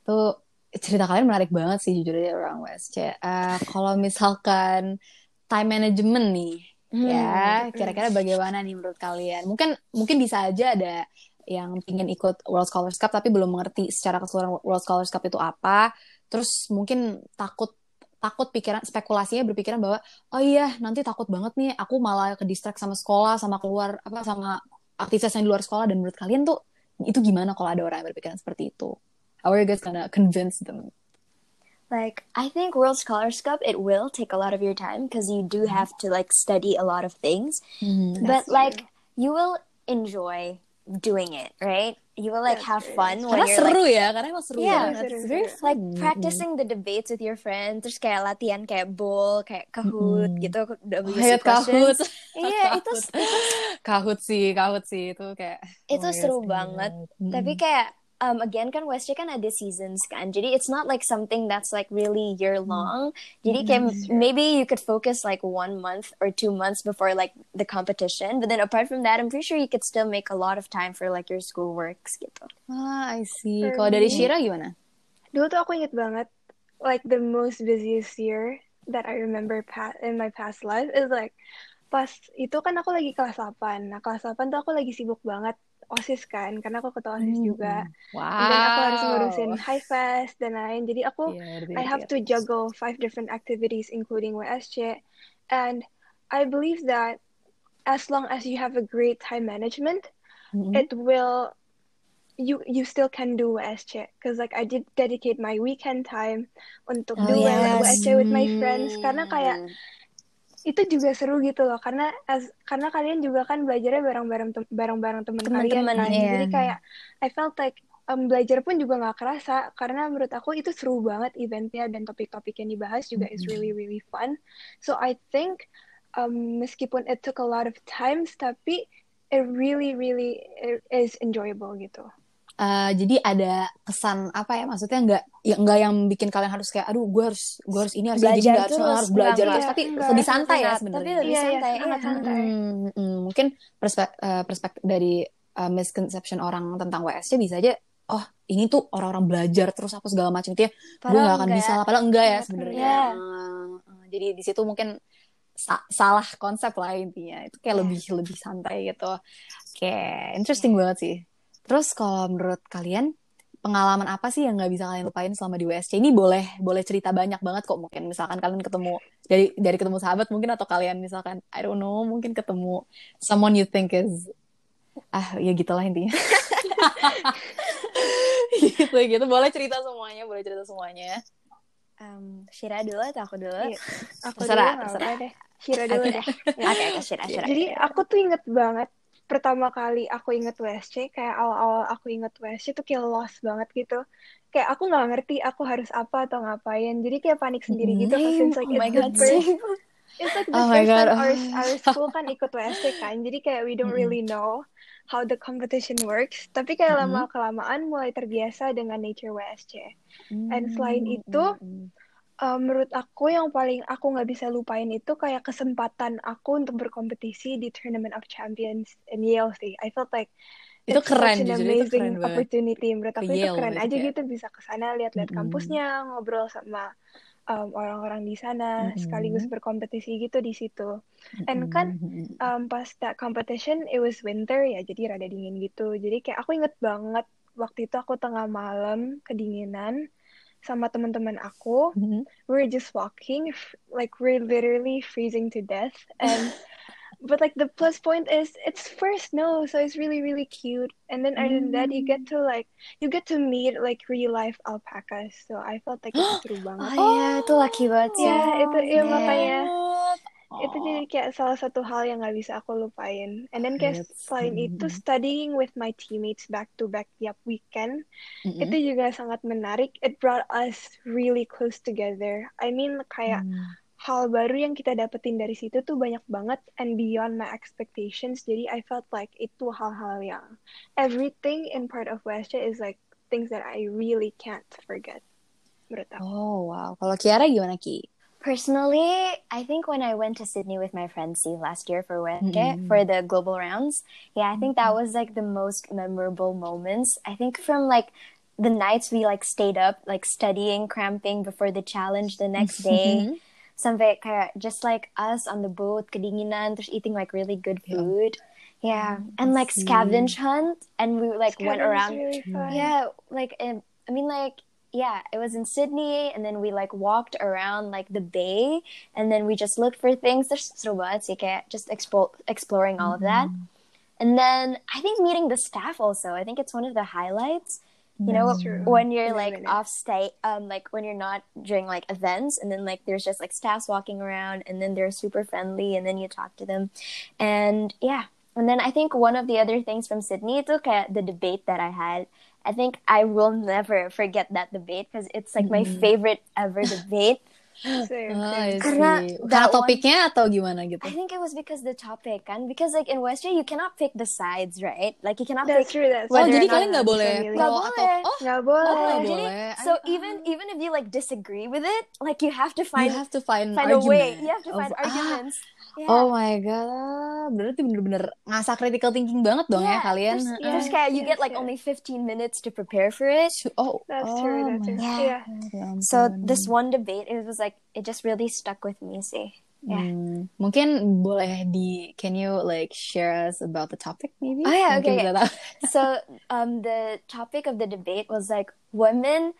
[SPEAKER 2] Tuh, cerita kalian menarik banget sih jujur aja orang WSC. Eh, kalau misalkan time management nih,
[SPEAKER 3] Hmm,
[SPEAKER 2] ya, kira-kira bagaimana nih menurut kalian? Mungkin mungkin bisa aja ada yang ingin ikut World Scholars Cup tapi belum mengerti secara keseluruhan World Scholars Cup itu apa. Terus mungkin takut takut pikiran spekulasinya berpikiran bahwa oh iya nanti takut banget nih aku malah ke distract sama sekolah sama keluar apa sama aktivitas yang di luar sekolah dan menurut kalian tuh itu gimana kalau ada orang yang berpikiran seperti itu? How are you guys gonna convince them?
[SPEAKER 3] like I think World Scholars Cup it will take a lot of your time because you do
[SPEAKER 2] Mm-hmm.
[SPEAKER 3] have to like study a lot of things but like you will enjoy doing it right you will like
[SPEAKER 4] That's
[SPEAKER 3] have fun when
[SPEAKER 2] Karena
[SPEAKER 3] you're like
[SPEAKER 2] seru ya, karena emang seru
[SPEAKER 3] Yeah,
[SPEAKER 2] banget.
[SPEAKER 4] seru,
[SPEAKER 2] It's very
[SPEAKER 4] seru.
[SPEAKER 3] like
[SPEAKER 2] fun.
[SPEAKER 3] practicing the debates with your friends terus kayak latihan kayak bowl kayak kahoot
[SPEAKER 2] Mm-mm.
[SPEAKER 3] gitu WC questions
[SPEAKER 2] kahut.
[SPEAKER 3] iya itu
[SPEAKER 2] Kahut. kahut sih, kahut sih itu kayak oh
[SPEAKER 3] Itu
[SPEAKER 2] my God,
[SPEAKER 3] seru
[SPEAKER 2] seru
[SPEAKER 3] banget.
[SPEAKER 2] Mm-mm.
[SPEAKER 3] tapi kayak um, again kan WSJ kan ada seasons kan jadi it's not like something that's like really year long jadi kayak
[SPEAKER 4] That's true.
[SPEAKER 3] maybe you could focus like one month or two months before like the competition but then apart from that I'm pretty sure you could still make a lot of time for like your school works gitu
[SPEAKER 2] Ah, I see. Kalau dari
[SPEAKER 4] me-
[SPEAKER 2] Shira gimana?
[SPEAKER 4] Dulu tuh aku inget banget, like the most busiest year that I remember pa- in my past life is like pas itu kan aku lagi kelas 8. Nah, kelas 8 tuh aku lagi sibuk banget OSIS kan, karena aku ketua OSIS
[SPEAKER 2] Hmm.
[SPEAKER 4] juga.
[SPEAKER 2] Wow.
[SPEAKER 4] Then aku harus ngurusin high fest dan lain. Jadi aku
[SPEAKER 2] Iya, ngerti,
[SPEAKER 4] I have to juggle five different activities, including WSC. And I believe that as long as you have a great time management,
[SPEAKER 2] Mm-mm.
[SPEAKER 4] it will you you still can do WSC because like I did dedicate my weekend time untuk
[SPEAKER 2] Oh,
[SPEAKER 4] do
[SPEAKER 2] yes.
[SPEAKER 4] WSC with my friends karena kayak
[SPEAKER 3] Hmm.
[SPEAKER 4] Itu juga seru gitu loh karena as karena kalian juga kan belajarnya bareng-bareng tem- bareng-bareng teman kalian
[SPEAKER 3] Teman-teman,
[SPEAKER 4] kan
[SPEAKER 3] iya.
[SPEAKER 4] jadi kayak I felt like um, belajar pun juga nggak kerasa karena menurut aku itu seru banget eventnya dan topik-topik yang dibahas juga is really really fun. So I think um, meskipun it took a lot of times tapi it really really is enjoyable gitu
[SPEAKER 2] Eh, jadi ada kesan apa ya maksudnya nggak ya nggak yang bikin kalian harus kayak aduh gue harus gue harus ini harus ini,
[SPEAKER 3] Belajar
[SPEAKER 2] jadi nggak harus harus belajar terus tapi
[SPEAKER 4] Enggak,
[SPEAKER 2] lebih santai ya sebenarnya
[SPEAKER 3] tapi lebih
[SPEAKER 4] Iya, iya,
[SPEAKER 3] santai iya.
[SPEAKER 4] santai.
[SPEAKER 2] Hmm, hmm, mungkin perspektif, perspektif dari uh, misconception orang tentang WSC bisa aja oh ini tuh orang-orang belajar terus apa segala macam itu ya gue nggak akan bisa lah padahal enggak ya
[SPEAKER 4] Enggak,
[SPEAKER 2] sebenarnya
[SPEAKER 3] Iya.
[SPEAKER 2] Hmm, hmm. jadi di situ mungkin sa- salah konsep lah intinya itu kayak
[SPEAKER 3] Iya.
[SPEAKER 2] lebih lebih santai gitu oke interesting banget sih terus kalau menurut kalian pengalaman apa sih yang nggak bisa kalian lupain selama di WSC ini boleh boleh cerita banyak banget kok. Mungkin misalkan kalian ketemu dari dari ketemu sahabat mungkin atau kalian misalkan I don't know mungkin ketemu someone you think is ah ya gitulah intinya. Gitu gitu. Boleh cerita semuanya boleh cerita semuanya.
[SPEAKER 3] Um, Shira dulu atau aku dulu?
[SPEAKER 4] Iya. aku
[SPEAKER 2] Terserah,
[SPEAKER 4] dulu
[SPEAKER 2] terserah.
[SPEAKER 4] deh Shira dulu deh.
[SPEAKER 3] Oke, oke, Shira, Shira.
[SPEAKER 4] Jadi aku tuh inget banget pertama kali aku inget WSC kayak awal-awal aku inget WSC tuh kayak lost banget gitu. Kayak aku nggak ngerti aku harus apa atau ngapain. Jadi kayak panik sendiri gitu.
[SPEAKER 3] Same.
[SPEAKER 4] Since like
[SPEAKER 3] oh my
[SPEAKER 4] it's the
[SPEAKER 3] god,
[SPEAKER 4] first, it's like the
[SPEAKER 2] Oh my
[SPEAKER 4] first time our our school kan ikut WSC kan. Jadi kayak we don't really know how the competition works. Tapi kayak
[SPEAKER 2] Mm-mm.
[SPEAKER 4] lama kelamaan mulai terbiasa dengan nature WSC. And
[SPEAKER 2] Hmm,
[SPEAKER 4] selain itu, Uh, menurut aku yang paling aku nggak bisa lupain itu kayak kesempatan aku untuk berkompetisi di Tournament of Champions in Yale sih. I felt like
[SPEAKER 2] itu
[SPEAKER 4] it's
[SPEAKER 2] keren
[SPEAKER 4] such an
[SPEAKER 2] jujur itu
[SPEAKER 4] amazing
[SPEAKER 2] keren banget
[SPEAKER 4] opportunity menurut
[SPEAKER 2] Ke
[SPEAKER 4] aku itu
[SPEAKER 2] Yale
[SPEAKER 4] keren
[SPEAKER 2] gitu
[SPEAKER 4] aja
[SPEAKER 2] kayak
[SPEAKER 4] gitu bisa ke sana lihat-lihat
[SPEAKER 2] Mm-mm.
[SPEAKER 4] kampusnya ngobrol sama um, orang-orang di sana sekaligus
[SPEAKER 2] Mm-mm.
[SPEAKER 4] berkompetisi gitu di situ and kan um, pas that competition it was winter ya jadi rada dingin gitu jadi kayak aku inget banget waktu itu aku tengah malam kedinginan sama teman-teman aku.
[SPEAKER 2] Mhm.
[SPEAKER 4] we're just walking like we're literally freezing to death. And but like the plus point is it's first snow so it's really really cute. And then other than that you get to like you get to meet like real life alpacas. So I felt like itu seru
[SPEAKER 3] Oh
[SPEAKER 4] banget
[SPEAKER 3] iya, itu lucky banget sih.
[SPEAKER 4] ya itu ya
[SPEAKER 3] Yeah.
[SPEAKER 4] makanya
[SPEAKER 2] Oh.
[SPEAKER 4] itu jadi kayak salah satu hal yang nggak bisa aku lupain. And then kayak
[SPEAKER 2] That's-
[SPEAKER 4] selain itu studying with my teammates back to back tiap weekend
[SPEAKER 2] Mm-mm.
[SPEAKER 4] itu juga sangat menarik. It brought us really close together. I mean kayak
[SPEAKER 2] Mm.
[SPEAKER 4] hal baru yang kita dapetin dari situ tuh banyak banget and beyond my expectations. Jadi I felt like itu hal-hal yang everything in part of Westja is like things that I really can't forget. Menurut aku.
[SPEAKER 2] Oh wow. Kalau Kiara gimana Ki?
[SPEAKER 3] Personally, I think when I went to Sydney with my friend Steve last year for Wednesday
[SPEAKER 2] Mm-mm.
[SPEAKER 3] for the global rounds, yeah, I think that was like the most memorable moments. I think from like the nights we like stayed up, like studying, cramping before the challenge the next day. Sampai kayak just like us on the boat, kedinginan, terus eating like really good food. Yeah, and like
[SPEAKER 2] see.
[SPEAKER 3] scavenge hunt, and we like went
[SPEAKER 4] Scavenge is
[SPEAKER 3] around
[SPEAKER 4] really
[SPEAKER 3] yeah, like um, I mean, like yeah, it was in Sydney, and then we like walked around like the bay, and then we just looked for things. There's seru banget sih, kayak just explore exploring all of that, and then I think meeting the staff also. I think it's one of the highlights. You know,
[SPEAKER 4] true.
[SPEAKER 3] when you're like off state, um, like when you're not during like events, and then like there's just like staffs walking around, and then they're super friendly, and then you talk to them, and yeah, and then I think one of the other things from Sydney itu kayak the debate that I had. I think I will never forget that debate because it's like my favorite ever debate.
[SPEAKER 4] Same,
[SPEAKER 2] Oh, I
[SPEAKER 4] same.
[SPEAKER 3] Karena
[SPEAKER 2] see.
[SPEAKER 3] that
[SPEAKER 2] Karena
[SPEAKER 3] one-
[SPEAKER 2] atau gimana gitu?
[SPEAKER 3] I think it was because the topic kan because like in Western you cannot pick the sides right like you cannot
[SPEAKER 4] That's
[SPEAKER 3] pick
[SPEAKER 4] true. That's
[SPEAKER 2] Oh,
[SPEAKER 4] true.
[SPEAKER 2] jadi
[SPEAKER 4] Not
[SPEAKER 2] kalian nggak
[SPEAKER 4] bisa
[SPEAKER 2] boleh
[SPEAKER 4] milih.
[SPEAKER 3] Nggak boleh.
[SPEAKER 2] atau oh
[SPEAKER 4] Nggak boleh.
[SPEAKER 2] nggak
[SPEAKER 3] jadi
[SPEAKER 2] boleh.
[SPEAKER 3] so even even if you like disagree with it like you have to
[SPEAKER 2] you
[SPEAKER 3] find
[SPEAKER 2] have to find,
[SPEAKER 3] find a way you have to
[SPEAKER 2] of-
[SPEAKER 3] find
[SPEAKER 2] ah,
[SPEAKER 3] arguments yeah.
[SPEAKER 2] Oh my god, berarti bener-bener ngasah critical thinking banget dong ya
[SPEAKER 3] Yeah,
[SPEAKER 2] kalian.
[SPEAKER 3] terus,
[SPEAKER 2] Heeh.
[SPEAKER 3] terus kayak you get like
[SPEAKER 4] yes.
[SPEAKER 3] only 15 minutes to prepare for it
[SPEAKER 2] Oh,
[SPEAKER 4] That's
[SPEAKER 2] oh
[SPEAKER 4] true. That's
[SPEAKER 2] my
[SPEAKER 4] true.
[SPEAKER 3] Yeah.
[SPEAKER 4] Yeah.
[SPEAKER 2] Ya
[SPEAKER 3] so this one debate it was like it just really stuck with me sih yeah
[SPEAKER 2] Hmm, mungkin boleh di can you like share us about the topic maybe?
[SPEAKER 3] Oh, yeah,
[SPEAKER 2] Mungkin
[SPEAKER 3] okay,
[SPEAKER 2] tahu.
[SPEAKER 3] so um the topic of the debate was like women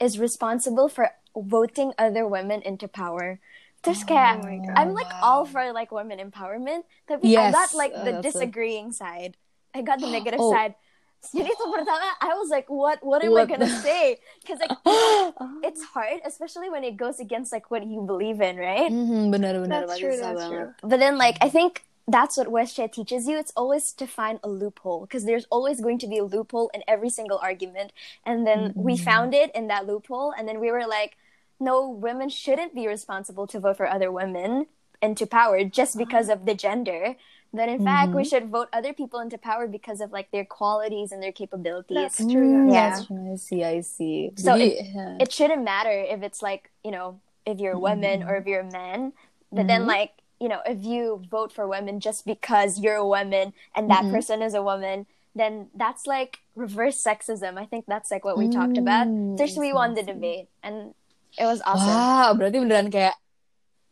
[SPEAKER 3] is responsible for voting other women into power. Terus kayak
[SPEAKER 4] Oh.
[SPEAKER 3] I'm like all for like women empowerment, tapi I got like
[SPEAKER 2] uh,
[SPEAKER 3] the
[SPEAKER 2] that's a-
[SPEAKER 3] disagreeing side. I got the negative
[SPEAKER 2] Oh.
[SPEAKER 3] side. Jadi itu pertama I was like what what am I gonna
[SPEAKER 2] the-
[SPEAKER 3] say? Because like it's hard especially when it goes against like what you believe in, right?
[SPEAKER 2] Mm-hmm, benar-benar
[SPEAKER 4] That's
[SPEAKER 2] banget,
[SPEAKER 4] true. That's true.
[SPEAKER 3] But then, like, I think that's what WestJet teaches you. It's always to find a loophole because there's always going to be a loophole in every single argument. And then we found it in that loophole, and then we were like, no, women shouldn't be responsible to vote for other women into power just because of the gender. That in fact, we mm-hmm. should vote other people into power because of like their qualities and their capabilities.
[SPEAKER 4] That's true.
[SPEAKER 3] Yeah.
[SPEAKER 4] That's
[SPEAKER 2] that's true. I see, I see.
[SPEAKER 3] So
[SPEAKER 2] Jadi,
[SPEAKER 3] it- it shouldn't matter if it's like you know if you're a woman or if you're a man but then mm-hmm. like you know if you vote for women just because you're a woman and that mm-hmm. person is a woman then that's like reverse sexism i think that's like what we talked about first we
[SPEAKER 2] I see,
[SPEAKER 3] won the debate and it was awesome.
[SPEAKER 2] Wow, berarti beneran kayak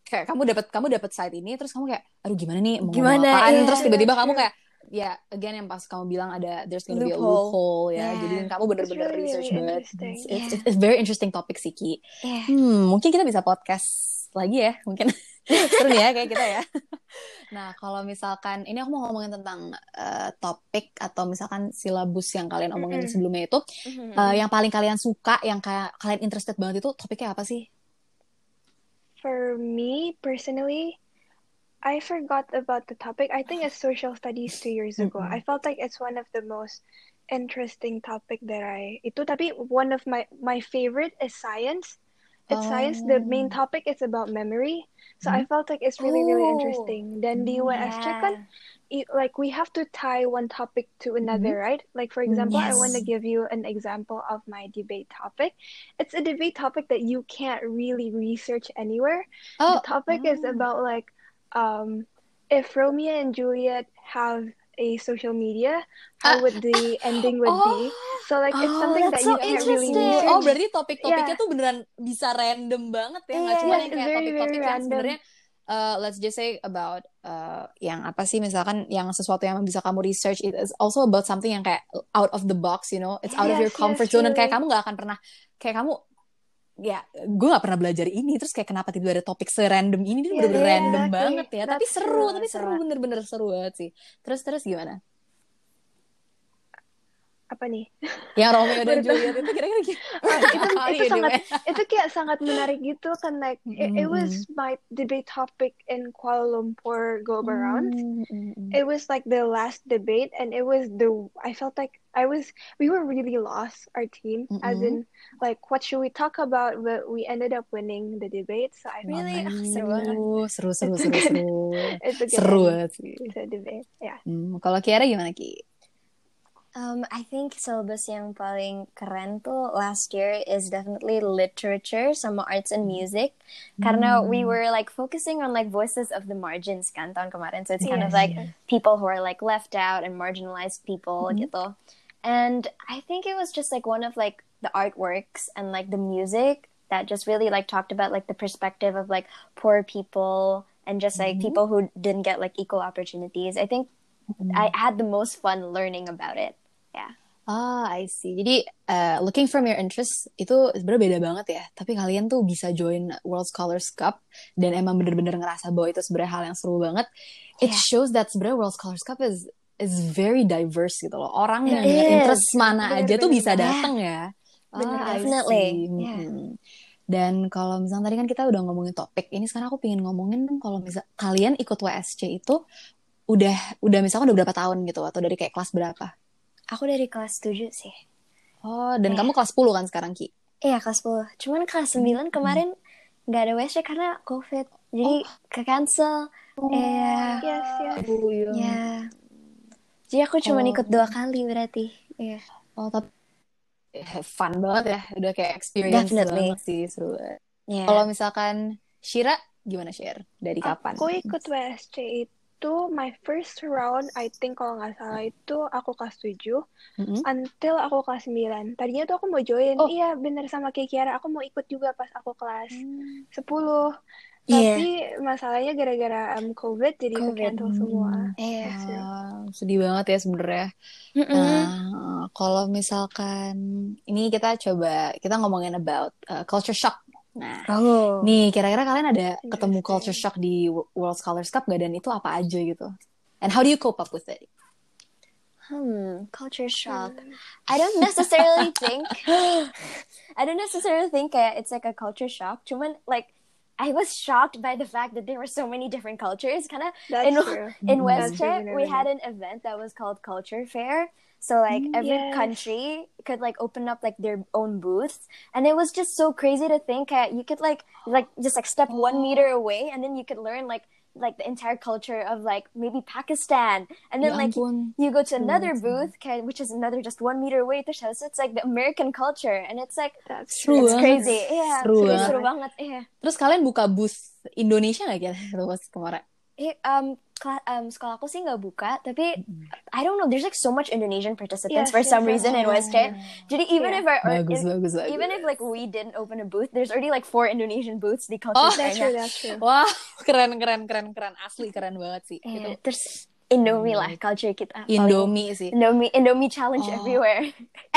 [SPEAKER 2] kayak kamu dapat kamu dapat site ini terus kamu kayak aduh gimana nih? Mau
[SPEAKER 3] Gimana,
[SPEAKER 2] apaan?
[SPEAKER 3] Iya.
[SPEAKER 2] terus tiba-tiba kamu
[SPEAKER 4] True.
[SPEAKER 2] kayak ya again yang pas kamu bilang ada there's gonna be a
[SPEAKER 3] Loophole.
[SPEAKER 2] loophole ya.
[SPEAKER 3] Yeah.
[SPEAKER 2] jadi kamu bener-bener
[SPEAKER 4] really,
[SPEAKER 2] research
[SPEAKER 4] really
[SPEAKER 2] banget it's, it's, it's very interesting topic sih Ki.
[SPEAKER 3] Yeah.
[SPEAKER 2] Hmm mungkin kita bisa podcast lagi ya mungkin seru nih ya kayak kita ya nah kalau misalkan ini aku mau ngomongin tentang eh, topik atau misalkan silabus yang kalian omongin
[SPEAKER 4] Mm-mm.
[SPEAKER 2] sebelumnya itu
[SPEAKER 3] Mhm.
[SPEAKER 2] eh, yang paling kalian suka yang kayak kalian interested banget itu topiknya apa sih
[SPEAKER 4] For me personally, I forgot about the topic. I think it's social studies two years ago.
[SPEAKER 2] Mm-mm.
[SPEAKER 4] I felt like it's one of the most interesting topic that I itu tapi one of my my favorite is science. It's science. The main
[SPEAKER 2] Oh.
[SPEAKER 4] topic is about memory. So I hmm? felt like it's really really
[SPEAKER 3] Oh.
[SPEAKER 4] interesting. Then the mm, USC kan
[SPEAKER 3] yeah.
[SPEAKER 4] it, like we have to tie one topic to another, mm-hmm. right? Like for example, I want to give you an example of my debate topic. It's a debate topic that you can't really research anywhere.
[SPEAKER 2] oh
[SPEAKER 4] The topic is
[SPEAKER 2] oh.
[SPEAKER 4] about like um if Romeo and Juliet have a social media, how
[SPEAKER 2] Ah.
[SPEAKER 4] would the ending would be. So like it's
[SPEAKER 3] Oh,
[SPEAKER 4] something that
[SPEAKER 3] that's
[SPEAKER 4] you
[SPEAKER 3] so
[SPEAKER 4] can't really
[SPEAKER 3] interesting.
[SPEAKER 4] research.
[SPEAKER 2] Oh, berarti topik-topiknya
[SPEAKER 4] Yeah.
[SPEAKER 2] tuh beneran bisa random banget ya, nggak
[SPEAKER 3] Iya,
[SPEAKER 2] cuma
[SPEAKER 4] yes,
[SPEAKER 2] yang kayak
[SPEAKER 4] very,
[SPEAKER 2] topik-topik yang
[SPEAKER 4] random.
[SPEAKER 2] sebenarnya uh, let's just say about uh, yang apa sih misalkan yang sesuatu yang bisa kamu research it is also about something yang kayak out of the box you know it's out of your
[SPEAKER 4] Yes,
[SPEAKER 2] comfort
[SPEAKER 4] yes,
[SPEAKER 2] zone dan kayak kamu nggak akan pernah kayak kamu ya gue gak pernah belajar ini terus kayak kenapa tiba-tiba ada topik serandom ini dia
[SPEAKER 4] Yeah,
[SPEAKER 2] bener-bener
[SPEAKER 4] yeah,
[SPEAKER 2] random
[SPEAKER 4] exactly.
[SPEAKER 2] banget ya tapi seru tapi seru
[SPEAKER 3] seru.
[SPEAKER 2] bener-bener seru banget sih terus terus gimana
[SPEAKER 4] Apa nih?
[SPEAKER 2] yang Romeo dan. Juliet itu kira-kira
[SPEAKER 4] Oh, itu
[SPEAKER 2] How
[SPEAKER 4] itu sangat itu kayak sangat menarik gitu kan like it, it was my debate topic in Kuala Lumpur go around.
[SPEAKER 2] Mm-mm.
[SPEAKER 4] It was like the last debate and it was the I felt like I was we were really lost our team as in like what should we talk about but we ended up winning the debate so I
[SPEAKER 3] Really? Ah, seru
[SPEAKER 2] seru seru seru seru seru sih
[SPEAKER 4] to a debate yeah
[SPEAKER 2] Hmm, kalau Kiara gimana Ki?
[SPEAKER 3] Um, I think syllabus yang paling keren tuh last year is definitely literature sama arts and music. Karena we hmm. were like focusing on like voices of the margins kan tahun kemarin. So it's kind of like
[SPEAKER 4] yes.
[SPEAKER 3] people who are like left out and marginalized people mm-hmm. gitu. And I think it was just like one of like the artworks and like the music that just really like talked about like the perspective of like poor people and just like mm-hmm. people who didn't get like equal opportunities. I think I mm-hmm. had the most fun learning about it yeah
[SPEAKER 2] Ah, I see. Jadi, uh, looking from your interests itu sebenarnya beda banget ya. Tapi kalian tuh bisa join World Scholars Cup dan emang bener-bener ngerasa bahwa itu sebenarnya hal yang seru banget. It
[SPEAKER 3] Yeah.
[SPEAKER 2] shows that sebenarnya World Scholars Cup is is very diverse gitu loh. Orang yang interest mana aja
[SPEAKER 4] Bener,
[SPEAKER 2] tuh
[SPEAKER 4] bener,
[SPEAKER 2] bisa
[SPEAKER 3] bener.
[SPEAKER 2] datang ya.
[SPEAKER 4] Bener,
[SPEAKER 2] Ah, I
[SPEAKER 3] definitely.
[SPEAKER 2] see.
[SPEAKER 3] Yeah.
[SPEAKER 2] Mm-mm. Dan kalau misalnya tadi kan kita udah ngomongin topik, ini sekarang aku pengen ngomongin dong kalau misal kalian ikut WSC itu udah udah misalkan udah berapa tahun gitu atau dari kayak kelas berapa?
[SPEAKER 3] Aku dari kelas 7 sih.
[SPEAKER 2] Oh, dan
[SPEAKER 3] Eh.
[SPEAKER 2] kamu kelas 10 kan sekarang Ki?
[SPEAKER 3] Iya, kelas 10. Cuman kelas 9 kemarin nggak ada WSC karena COVID. Jadi ke cancel. Iya.
[SPEAKER 4] yes yes
[SPEAKER 2] Oh, iya.
[SPEAKER 3] Iya. Jadi aku cuma
[SPEAKER 2] Oh.
[SPEAKER 3] ikut dua kali berarti. Iya.
[SPEAKER 2] Oh, tapi eh, fun banget ya. Udah kayak experience
[SPEAKER 3] Definitely.
[SPEAKER 2] banget sih, seru.
[SPEAKER 3] Iya.
[SPEAKER 2] Kalau misalkan Shira, gimana Share? Dari kapan?
[SPEAKER 4] aku ikut WSC itu my first round I think kalau nggak salah itu aku kelas 7
[SPEAKER 2] Mm-mm.
[SPEAKER 4] until aku kelas 9 tadinya tuh aku mau join
[SPEAKER 2] Oh.
[SPEAKER 4] iya bener sama kayak Kiara aku mau ikut juga pas aku kelas 10
[SPEAKER 3] Iya.
[SPEAKER 4] tapi masalahnya gara-gara um, COVID jadi
[SPEAKER 3] COVID.
[SPEAKER 4] cancel semua
[SPEAKER 3] Iya.
[SPEAKER 2] Ah, sedih banget ya sebenarnya.
[SPEAKER 3] Mm-mm.
[SPEAKER 2] Nah, kalau misalkan ini kita coba kita ngomongin about uh, culture shock. Nah,
[SPEAKER 3] Oh.
[SPEAKER 2] nih kira-kira kalian ada ketemu
[SPEAKER 4] Interesting.
[SPEAKER 2] culture shock di Wo- World Scholars Cup gak dan itu apa aja gitu? And how do you cope up with it?
[SPEAKER 3] Hmm, culture shock. I don't necessarily think I don't necessarily think it's like a culture shock. Cuman like I was shocked by the fact that there were so many different cultures. Kinda
[SPEAKER 4] That's
[SPEAKER 3] in
[SPEAKER 4] true.
[SPEAKER 3] in. West Czech, we had an event that was called Culture Fair. So like mm, every
[SPEAKER 4] Yes.
[SPEAKER 3] country could like open up like their own booths, and it was just so crazy to think that you could like like just like step one meter oh. away, and then you could learn like like the entire culture of like maybe Pakistan, and then like you go to another booth, which is another just one meter away. Itu it's like the American culture, and it's like
[SPEAKER 4] That's true.
[SPEAKER 3] it's crazy. Yeah,
[SPEAKER 2] Seru
[SPEAKER 3] seru,
[SPEAKER 2] banget.
[SPEAKER 3] seru banget. Yeah.
[SPEAKER 2] Terus kalian buka booth Indonesia nggak kira pas kemarin?
[SPEAKER 3] Eh, um, um, sekolah aku sih nggak buka, tapi I don't know. There's like so much Indonesian participants
[SPEAKER 4] Yes,
[SPEAKER 3] for
[SPEAKER 4] yes,
[SPEAKER 3] some
[SPEAKER 4] yes.
[SPEAKER 3] reason in West Czech. Jadi even
[SPEAKER 4] Yeah.
[SPEAKER 3] if our, or-
[SPEAKER 2] Bagus,
[SPEAKER 3] if-
[SPEAKER 2] bagus, bagus.
[SPEAKER 3] even if like we didn't open a booth, there's already like four Indonesian booths di culture
[SPEAKER 2] Oh.
[SPEAKER 4] That's true, that's true.
[SPEAKER 2] Wah, keren, keren, keren, keren. Asli keren banget sih. Itu
[SPEAKER 3] terus Indomie lah culture kita. paling-
[SPEAKER 2] Indomie sih.
[SPEAKER 3] Indomie, Indomie challenge
[SPEAKER 2] Oh.
[SPEAKER 3] everywhere.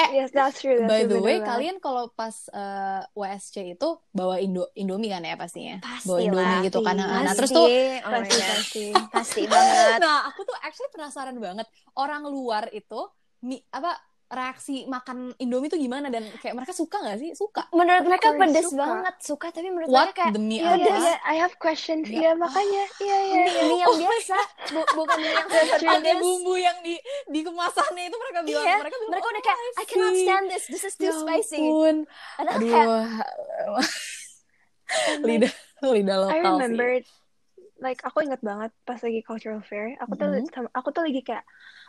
[SPEAKER 4] Yes, that's true. That's
[SPEAKER 2] By
[SPEAKER 4] true,
[SPEAKER 2] the way,
[SPEAKER 4] banget.
[SPEAKER 2] kalian kalau pas uh, WSC itu bawa Indo Indomie kan ya pastinya?
[SPEAKER 3] Pasti
[SPEAKER 2] bawa Indomie
[SPEAKER 3] lah.
[SPEAKER 2] gitu kan.
[SPEAKER 4] Pasti.
[SPEAKER 2] Nah, nah, terus tuh
[SPEAKER 3] oh
[SPEAKER 4] pasti pasti.
[SPEAKER 3] pasti banget.
[SPEAKER 2] nah, aku tuh actually penasaran banget orang luar itu mi, apa reaksi makan Indomie tuh gimana dan kayak mereka suka nggak sih? Suka.
[SPEAKER 3] Menurut mereka
[SPEAKER 4] course,
[SPEAKER 3] pedes
[SPEAKER 4] suka.
[SPEAKER 3] banget, suka. Tapi menurut
[SPEAKER 2] What
[SPEAKER 3] mereka kayak iya, biasa.
[SPEAKER 4] iya. I have questions.
[SPEAKER 2] Ya.
[SPEAKER 4] Iya, makanya. Iya, iya,
[SPEAKER 3] mie,
[SPEAKER 4] iya.
[SPEAKER 3] mie yang biasa, Bu- bukan mie yang sangat
[SPEAKER 2] Ada bumbu yang di di kemasannya itu mereka bilang
[SPEAKER 3] Iya,
[SPEAKER 2] mereka bilang
[SPEAKER 3] mereka
[SPEAKER 2] "Oh,
[SPEAKER 3] udah kayak I cannot
[SPEAKER 2] see."
[SPEAKER 3] stand this, this is too
[SPEAKER 2] Ya
[SPEAKER 3] spicy.
[SPEAKER 2] ampun.
[SPEAKER 3] Kayak
[SPEAKER 2] Aduh.
[SPEAKER 4] Like,
[SPEAKER 2] lidah lidah
[SPEAKER 4] I
[SPEAKER 2] lokal
[SPEAKER 4] remember
[SPEAKER 2] sih.
[SPEAKER 4] like aku ingat banget pas lagi cultural fair aku tuh
[SPEAKER 2] Mhm.
[SPEAKER 4] sama- aku tuh lagi kayak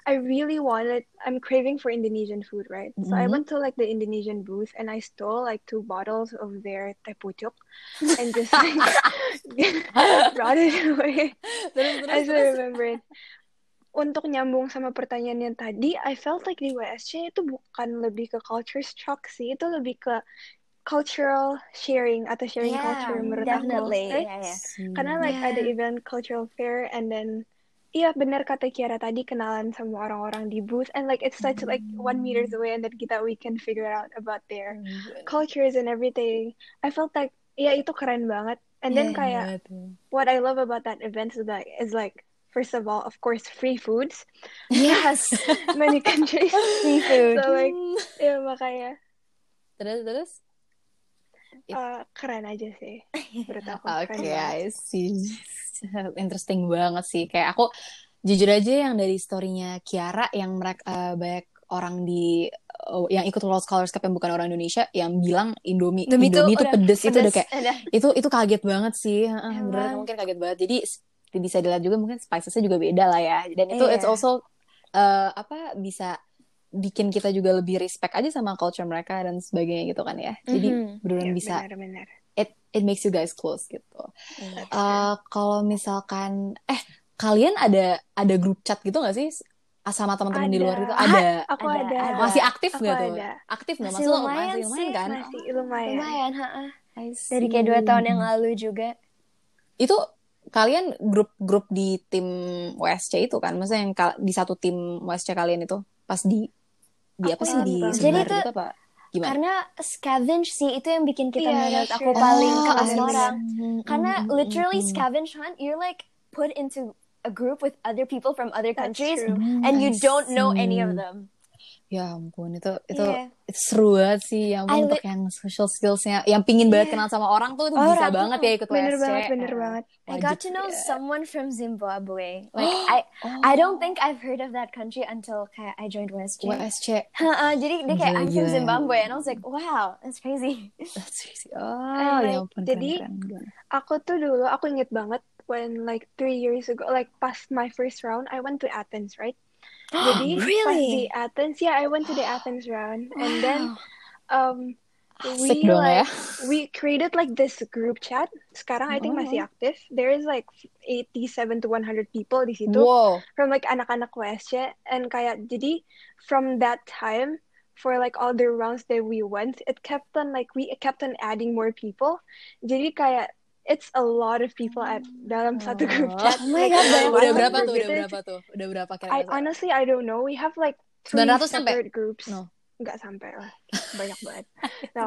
[SPEAKER 4] I really wanted I'm craving for Indonesian food right so I
[SPEAKER 2] Mhm.
[SPEAKER 4] went to like the Indonesian booth and I stole like two bottles of their teh pucuk and just like brought it away
[SPEAKER 2] Terus terus
[SPEAKER 4] I still remember it untuk nyambung sama pertanyaan yang tadi, I felt like di WSC itu bukan lebih ke culture shock sih, itu lebih ke cultural sharing atau sharing
[SPEAKER 3] Yeah,
[SPEAKER 4] culture menurut
[SPEAKER 3] definitely.
[SPEAKER 4] aku. Right?
[SPEAKER 3] Yeah, yeah.
[SPEAKER 4] Karena like
[SPEAKER 1] Yeah.
[SPEAKER 4] ada event cultural fair and then Iya benar kata Kiara tadi kenalan sama orang-orang di booth and like it's such like one meters away and then kita we can figure out about their cultures and everything. I felt like ya itu keren banget. And then kayak what I love about that event is like is like first of all of course free foods
[SPEAKER 3] Yes.
[SPEAKER 4] many countries
[SPEAKER 3] Free food.
[SPEAKER 4] so like ya makanya
[SPEAKER 2] Terus terus?
[SPEAKER 4] uh, keren aja sih menurut aku
[SPEAKER 2] Oke,
[SPEAKER 4] banget.
[SPEAKER 2] I see. Interesting banget sih. Kayak aku jujur aja yang dari storynya Kiara yang mereka eh, banyak orang di oh, yang ikut World Scholars Cup yang bukan orang Indonesia yang bilang Indomie
[SPEAKER 3] Indomie
[SPEAKER 2] Indomie itu
[SPEAKER 3] udah
[SPEAKER 2] pedes, itu udah kayak
[SPEAKER 3] Ada.
[SPEAKER 2] itu itu kaget banget sih. Heeh, beneran mungkin kaget banget. Jadi bisa dilihat juga mungkin spicesnya juga beda lah ya. Dan itu
[SPEAKER 3] Iya.
[SPEAKER 2] it's also eh, apa bisa bikin kita juga lebih respect aja sama culture mereka dan sebagainya gitu kan ya. Jadi
[SPEAKER 3] Mhm.
[SPEAKER 2] beneran
[SPEAKER 4] Ya,
[SPEAKER 2] bisa
[SPEAKER 4] benar-benar
[SPEAKER 2] it it makes you guys close gitu. Eh, kalau misalkan eh kalian ada ada grup chat gitu nggak sih? Ah, sama teman-teman di luar itu ada.
[SPEAKER 4] aku
[SPEAKER 3] Ada,
[SPEAKER 4] ada,
[SPEAKER 2] masih aktif nggak tuh?
[SPEAKER 4] ada.
[SPEAKER 2] aktif nggak?
[SPEAKER 3] Masih
[SPEAKER 2] Maksudnya
[SPEAKER 3] lumayan
[SPEAKER 2] masih lumayan
[SPEAKER 3] sih,
[SPEAKER 2] kan?
[SPEAKER 4] Masih lumayan.
[SPEAKER 3] Lumayan, ha-ha.
[SPEAKER 2] I
[SPEAKER 3] Dari kayak dua tahun yang lalu juga.
[SPEAKER 2] itu kalian grup-grup di tim WSC itu kan? Maksudnya yang di satu tim WSC kalian itu? Pas di di apa
[SPEAKER 4] Aku
[SPEAKER 2] sih? Di
[SPEAKER 3] Jadi itu-
[SPEAKER 2] gitu apa gimana?
[SPEAKER 3] Karena scavenge sih itu yang bikin kita
[SPEAKER 4] Iya,
[SPEAKER 3] menurut
[SPEAKER 4] that's
[SPEAKER 3] aku paling
[SPEAKER 2] Oh,
[SPEAKER 3] kelas orang. Karena
[SPEAKER 2] mhm,
[SPEAKER 3] literally
[SPEAKER 2] mhm.
[SPEAKER 3] scavenge hunt, you're like put into a group with other people from other countries and you don't know any of them.
[SPEAKER 2] Ya ampun itu itu itu seru banget sih ya
[SPEAKER 3] I
[SPEAKER 2] ampun untuk yang social skillsnya yang pingin banget
[SPEAKER 3] Iya.
[SPEAKER 2] kenal sama orang tuh itu
[SPEAKER 3] Orang,
[SPEAKER 2] bisa banget ya ikut
[SPEAKER 4] bener
[SPEAKER 2] WSC.
[SPEAKER 4] banget bener banget
[SPEAKER 3] I got to know
[SPEAKER 2] ya.
[SPEAKER 3] someone from Zimbabwe. Like I I don't think I've heard of that country until kayak I joined.
[SPEAKER 2] WSC
[SPEAKER 3] Ha-ha, jadi dia kayak I'm from. Zimbabwe and I was like, wow, that's crazy.
[SPEAKER 2] That's crazy. Oh, ya
[SPEAKER 4] like,
[SPEAKER 2] ampun
[SPEAKER 4] jadi-
[SPEAKER 2] keren, keren.
[SPEAKER 4] aku tuh dulu aku inget banget when like three years ago like past my first round I went to Athens right pas
[SPEAKER 3] Really?
[SPEAKER 4] the Athens yeah I went to the Athens round and then um we
[SPEAKER 2] dong ya.
[SPEAKER 4] like we created like this group chat sekarang I think
[SPEAKER 2] Oh.
[SPEAKER 4] masih aktif there is like 87 to 100 people di situ
[SPEAKER 2] Wow.
[SPEAKER 4] from like anak-anak WSC and kayak jadi from that time for like all the rounds that we went it kept on like we kept on adding more people jadi kayak it's a lot of people at dalam satu group chat
[SPEAKER 3] Oh my God,
[SPEAKER 2] Udah berapa tuh? Udah
[SPEAKER 4] itu.
[SPEAKER 2] berapa tuh? Udah berapa
[SPEAKER 4] I
[SPEAKER 2] kira-kira?
[SPEAKER 4] honestly I don't know we have like three
[SPEAKER 2] 900 sampai?
[SPEAKER 4] groups
[SPEAKER 2] No.
[SPEAKER 4] nggak sampai lah banyak banget no.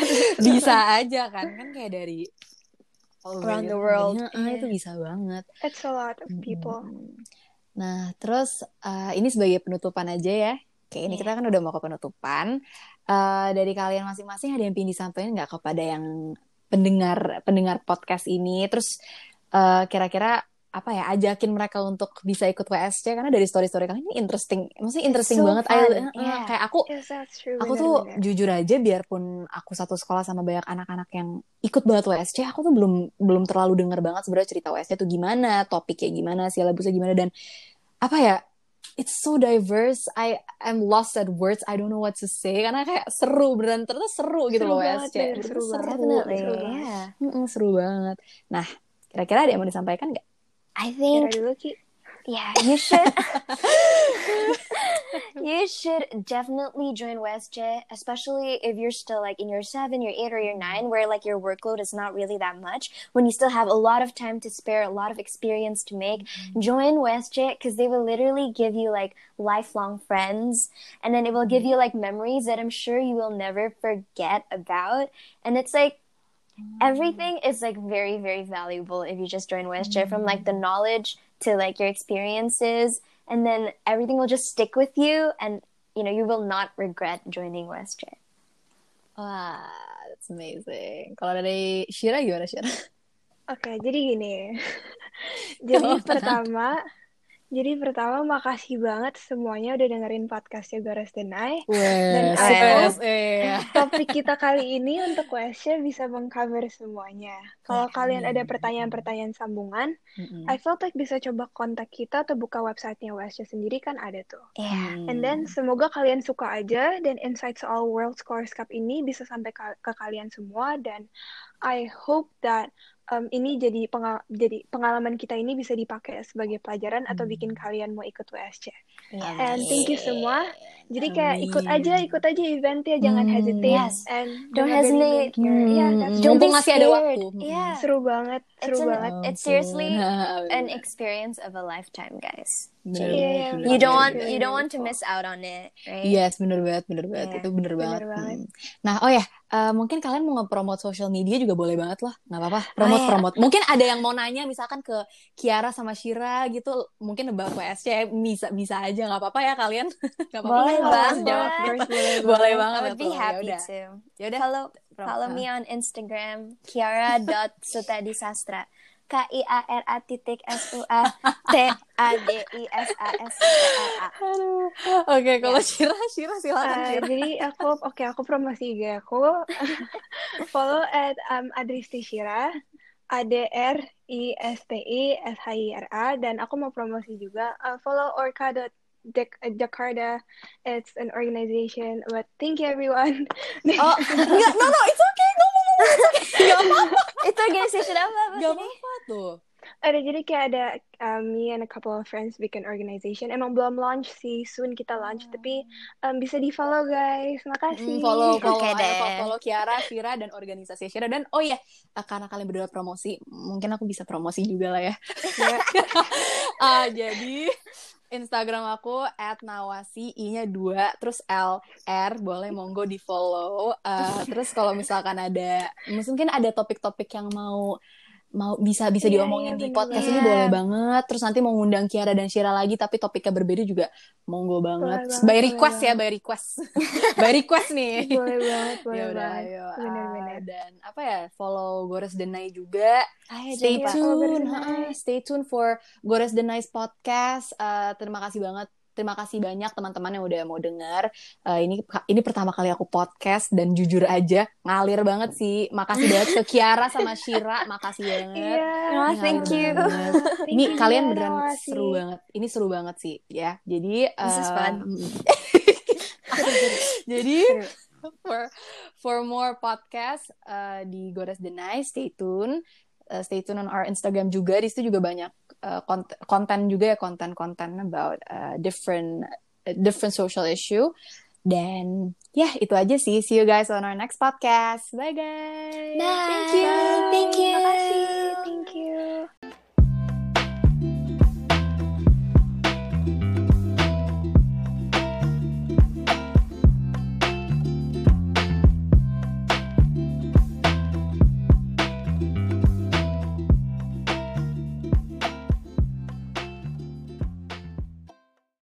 [SPEAKER 2] bisa aja kan kan kayak dari all
[SPEAKER 3] Around the
[SPEAKER 2] gitu.
[SPEAKER 3] world.
[SPEAKER 2] Ah, itu bisa banget
[SPEAKER 4] it's a lot of people
[SPEAKER 2] Mm-mm. nah terus eh, ini sebagai penutupan aja ya Oke, ini
[SPEAKER 3] Iya.
[SPEAKER 2] kita kan udah mau ke penutupan. Eh, dari kalian masing-masing ada yang ingin disampaikan nggak kepada yang pendengar pendengar podcast ini? Terus eh, kira-kira apa ya ajakin mereka untuk bisa ikut WSC karena dari story-story kalian ini interesting, maksudnya interesting
[SPEAKER 3] so
[SPEAKER 2] banget.
[SPEAKER 3] fun,
[SPEAKER 2] I- eh,
[SPEAKER 3] yeah.
[SPEAKER 2] Kayak aku
[SPEAKER 4] yes true
[SPEAKER 2] aku tuh
[SPEAKER 4] benar-benar.
[SPEAKER 2] jujur aja biarpun aku satu sekolah sama banyak anak-anak yang ikut banget WSC aku tuh belum belum terlalu denger banget sebenarnya cerita WSC tuh gimana topiknya gimana silabusnya gimana dan apa ya it's so diverse. I I'm lost at words. I don't know what to say. Karena kayak seru beneran. Ternyata seru gitu
[SPEAKER 4] Seru
[SPEAKER 2] loh
[SPEAKER 4] banget,
[SPEAKER 2] Bener-bener
[SPEAKER 4] seru banget. Seru banget.
[SPEAKER 3] yeah.
[SPEAKER 2] Mm-mm, seru banget. Nah kira-kira ada yang mau disampaikan nggak?
[SPEAKER 3] I
[SPEAKER 4] Kira
[SPEAKER 3] think
[SPEAKER 4] dulu Ki
[SPEAKER 3] Yeah, you should. you should definitely join WestJet, especially if you're still like in your seven, your eight, or your nine, where like your workload is not really that much. When you still have a lot of time to spare, a lot of experience to make, mm-hmm. join WestJet because they will literally give you like lifelong friends, and then it will give you like memories that I'm sure you will never forget about. And it's like everything mm. is like very very valuable if you just join WestJet from like the mm. knowledge to like your experiences and then everything will just stick with you and you know you will not regret joining WestJet.
[SPEAKER 2] wah that's amazing kalau dari Shira gimana Shira
[SPEAKER 4] Oke, jadi gini. jadi pertama, jadi pertama makasih banget semuanya udah dengerin podcastnya Gores Denai.
[SPEAKER 2] Wes,
[SPEAKER 4] aku-
[SPEAKER 2] wes, eh.
[SPEAKER 4] Topik kita kali ini untuk Wesya bisa mengcover semuanya. Kalau kalian ada pertanyaan-pertanyaan sambungan,
[SPEAKER 2] Mm-mm.
[SPEAKER 4] I felt like bisa coba kontak kita atau buka websitenya Wesya sendiri kan ada tuh.
[SPEAKER 3] Yeah.
[SPEAKER 4] And then semoga kalian suka aja dan insight soal World Scholars Cup ini bisa sampai ka- ke kalian semua dan I hope that um, ini jadi pengal jadi pengalaman kita ini bisa dipakai sebagai pelajaran atau bikin kalian mau ikut WSC.
[SPEAKER 3] Yeah.
[SPEAKER 4] And thank you semua. Jadi kayak ikut aja, ikut aja eventnya, jangan
[SPEAKER 2] Hmm,
[SPEAKER 4] hesitate
[SPEAKER 3] yes.
[SPEAKER 4] and
[SPEAKER 3] Don't hesitate.
[SPEAKER 4] Yeah,
[SPEAKER 2] Hmm,
[SPEAKER 4] that's
[SPEAKER 2] hmm.
[SPEAKER 3] Don't
[SPEAKER 2] Mumpung
[SPEAKER 3] be
[SPEAKER 2] masih ada waktu.
[SPEAKER 3] Yeah.
[SPEAKER 4] seru banget, seru
[SPEAKER 3] It's an-
[SPEAKER 4] banget.
[SPEAKER 3] It's seriously. An experience of a lifetime, guys.
[SPEAKER 2] Bener
[SPEAKER 4] iya,
[SPEAKER 2] bener
[SPEAKER 3] you don't want you don't want to miss out on it, right?
[SPEAKER 2] Yes, bener banget, bener banget.
[SPEAKER 3] Iya,
[SPEAKER 2] Itu bener banget.
[SPEAKER 4] bener banget.
[SPEAKER 2] Hmm. Nah, oh ya, eh, mungkin kalian mau nge-promote social media juga boleh banget loh. Nggak apa-apa, promote-promote. Mungkin ada yang mau nanya misalkan ke Kiara sama Shira gitu, mungkin about WSC, bisa bisa aja, nggak apa-apa ya kalian. Nggak apa-apa
[SPEAKER 3] Boleh? Banget.
[SPEAKER 2] Jawab.
[SPEAKER 4] Boleh
[SPEAKER 2] Boleh
[SPEAKER 4] banget.
[SPEAKER 3] I would be
[SPEAKER 2] betul.
[SPEAKER 3] happy
[SPEAKER 2] Yaudah.
[SPEAKER 3] to.
[SPEAKER 2] Yaudah.
[SPEAKER 3] Follow follow me on Instagram kiara.sutadisastra. K I A R A titik S U A T A D I S A S T R A.
[SPEAKER 2] Aduh. Oke, kalau Shira, Shira silakan
[SPEAKER 4] Uh,
[SPEAKER 2] Shira.
[SPEAKER 4] jadi aku oke aku promosi IG aku follow at um, Adristi Shira A D R I S T I S H I R A dan aku mau promosi juga uh, follow Orca Jakarta it's an organization but thank you everyone
[SPEAKER 2] Oh, enggak, no, no, it's okay. No, no, no, no, it's okay. Gak apa-apa.
[SPEAKER 3] Itu organisasi apa? apa
[SPEAKER 2] Gak apa-apa tuh.
[SPEAKER 4] Ada jadi kayak ada um, me and a couple of friends bikin organization emang belum launch sih soon kita launch tapi um, bisa di follow guys makasih
[SPEAKER 2] Hmm, follow follow
[SPEAKER 3] Oke
[SPEAKER 2] ayo
[SPEAKER 3] deh.
[SPEAKER 2] follow, follow Kiara, Shira dan organisasi Shira dan oh ya karena kalian berdua promosi mungkin aku bisa promosi juga lah ya.
[SPEAKER 4] Ya.
[SPEAKER 2] Ah, jadi Instagram aku @nawasi i-nya 2 terus L R boleh monggo di follow. Eh, terus kalau misalkan ada mungkin ada topik-topik yang mau mau bisa bisa
[SPEAKER 4] Iya,
[SPEAKER 2] diomongin
[SPEAKER 4] iya,
[SPEAKER 2] di
[SPEAKER 4] bener
[SPEAKER 2] podcast
[SPEAKER 3] banget.
[SPEAKER 2] ini boleh banget. Terus nanti mau ngundang Kiara dan Shira lagi tapi topiknya berbeda juga monggo banget.
[SPEAKER 4] banget,
[SPEAKER 2] by
[SPEAKER 4] boleh
[SPEAKER 2] request ya,
[SPEAKER 4] banget.
[SPEAKER 2] by request. by request nih.
[SPEAKER 4] boleh banget boleh
[SPEAKER 2] ya udah
[SPEAKER 4] banget
[SPEAKER 2] ayo Ah, dan apa ya follow Gores Denai juga
[SPEAKER 3] Ayo
[SPEAKER 2] stay tune ha, stay tune for Gores Denai's podcast Eh, terima kasih banget terima kasih banyak teman-teman yang udah mau dengar Eh, ini ini pertama kali aku podcast dan jujur aja ngalir banget sih. Makasih banget ke Kiara sama Shira. Makasih banget.
[SPEAKER 4] Iya.
[SPEAKER 3] Oh, thank you.
[SPEAKER 2] banget.
[SPEAKER 4] Thank
[SPEAKER 2] ini
[SPEAKER 4] you,
[SPEAKER 2] kalian beneran
[SPEAKER 4] makasih.
[SPEAKER 2] seru banget. Ini seru banget sih ya. Jadi
[SPEAKER 3] This is
[SPEAKER 2] eh,
[SPEAKER 3] fun.
[SPEAKER 2] jadi for for more podcast uh, di Gores Denai stay tune Uh, stay tune on our Instagram juga. Di situ juga banyak uh, konten, konten juga ya konten-konten about uh, different uh, different social issue. Dan ya yeah, itu aja sih. See you guys on our next podcast. Bye guys.
[SPEAKER 3] Bye.
[SPEAKER 2] Thank you. Bye.
[SPEAKER 3] Thank you. Makasih. Thank you.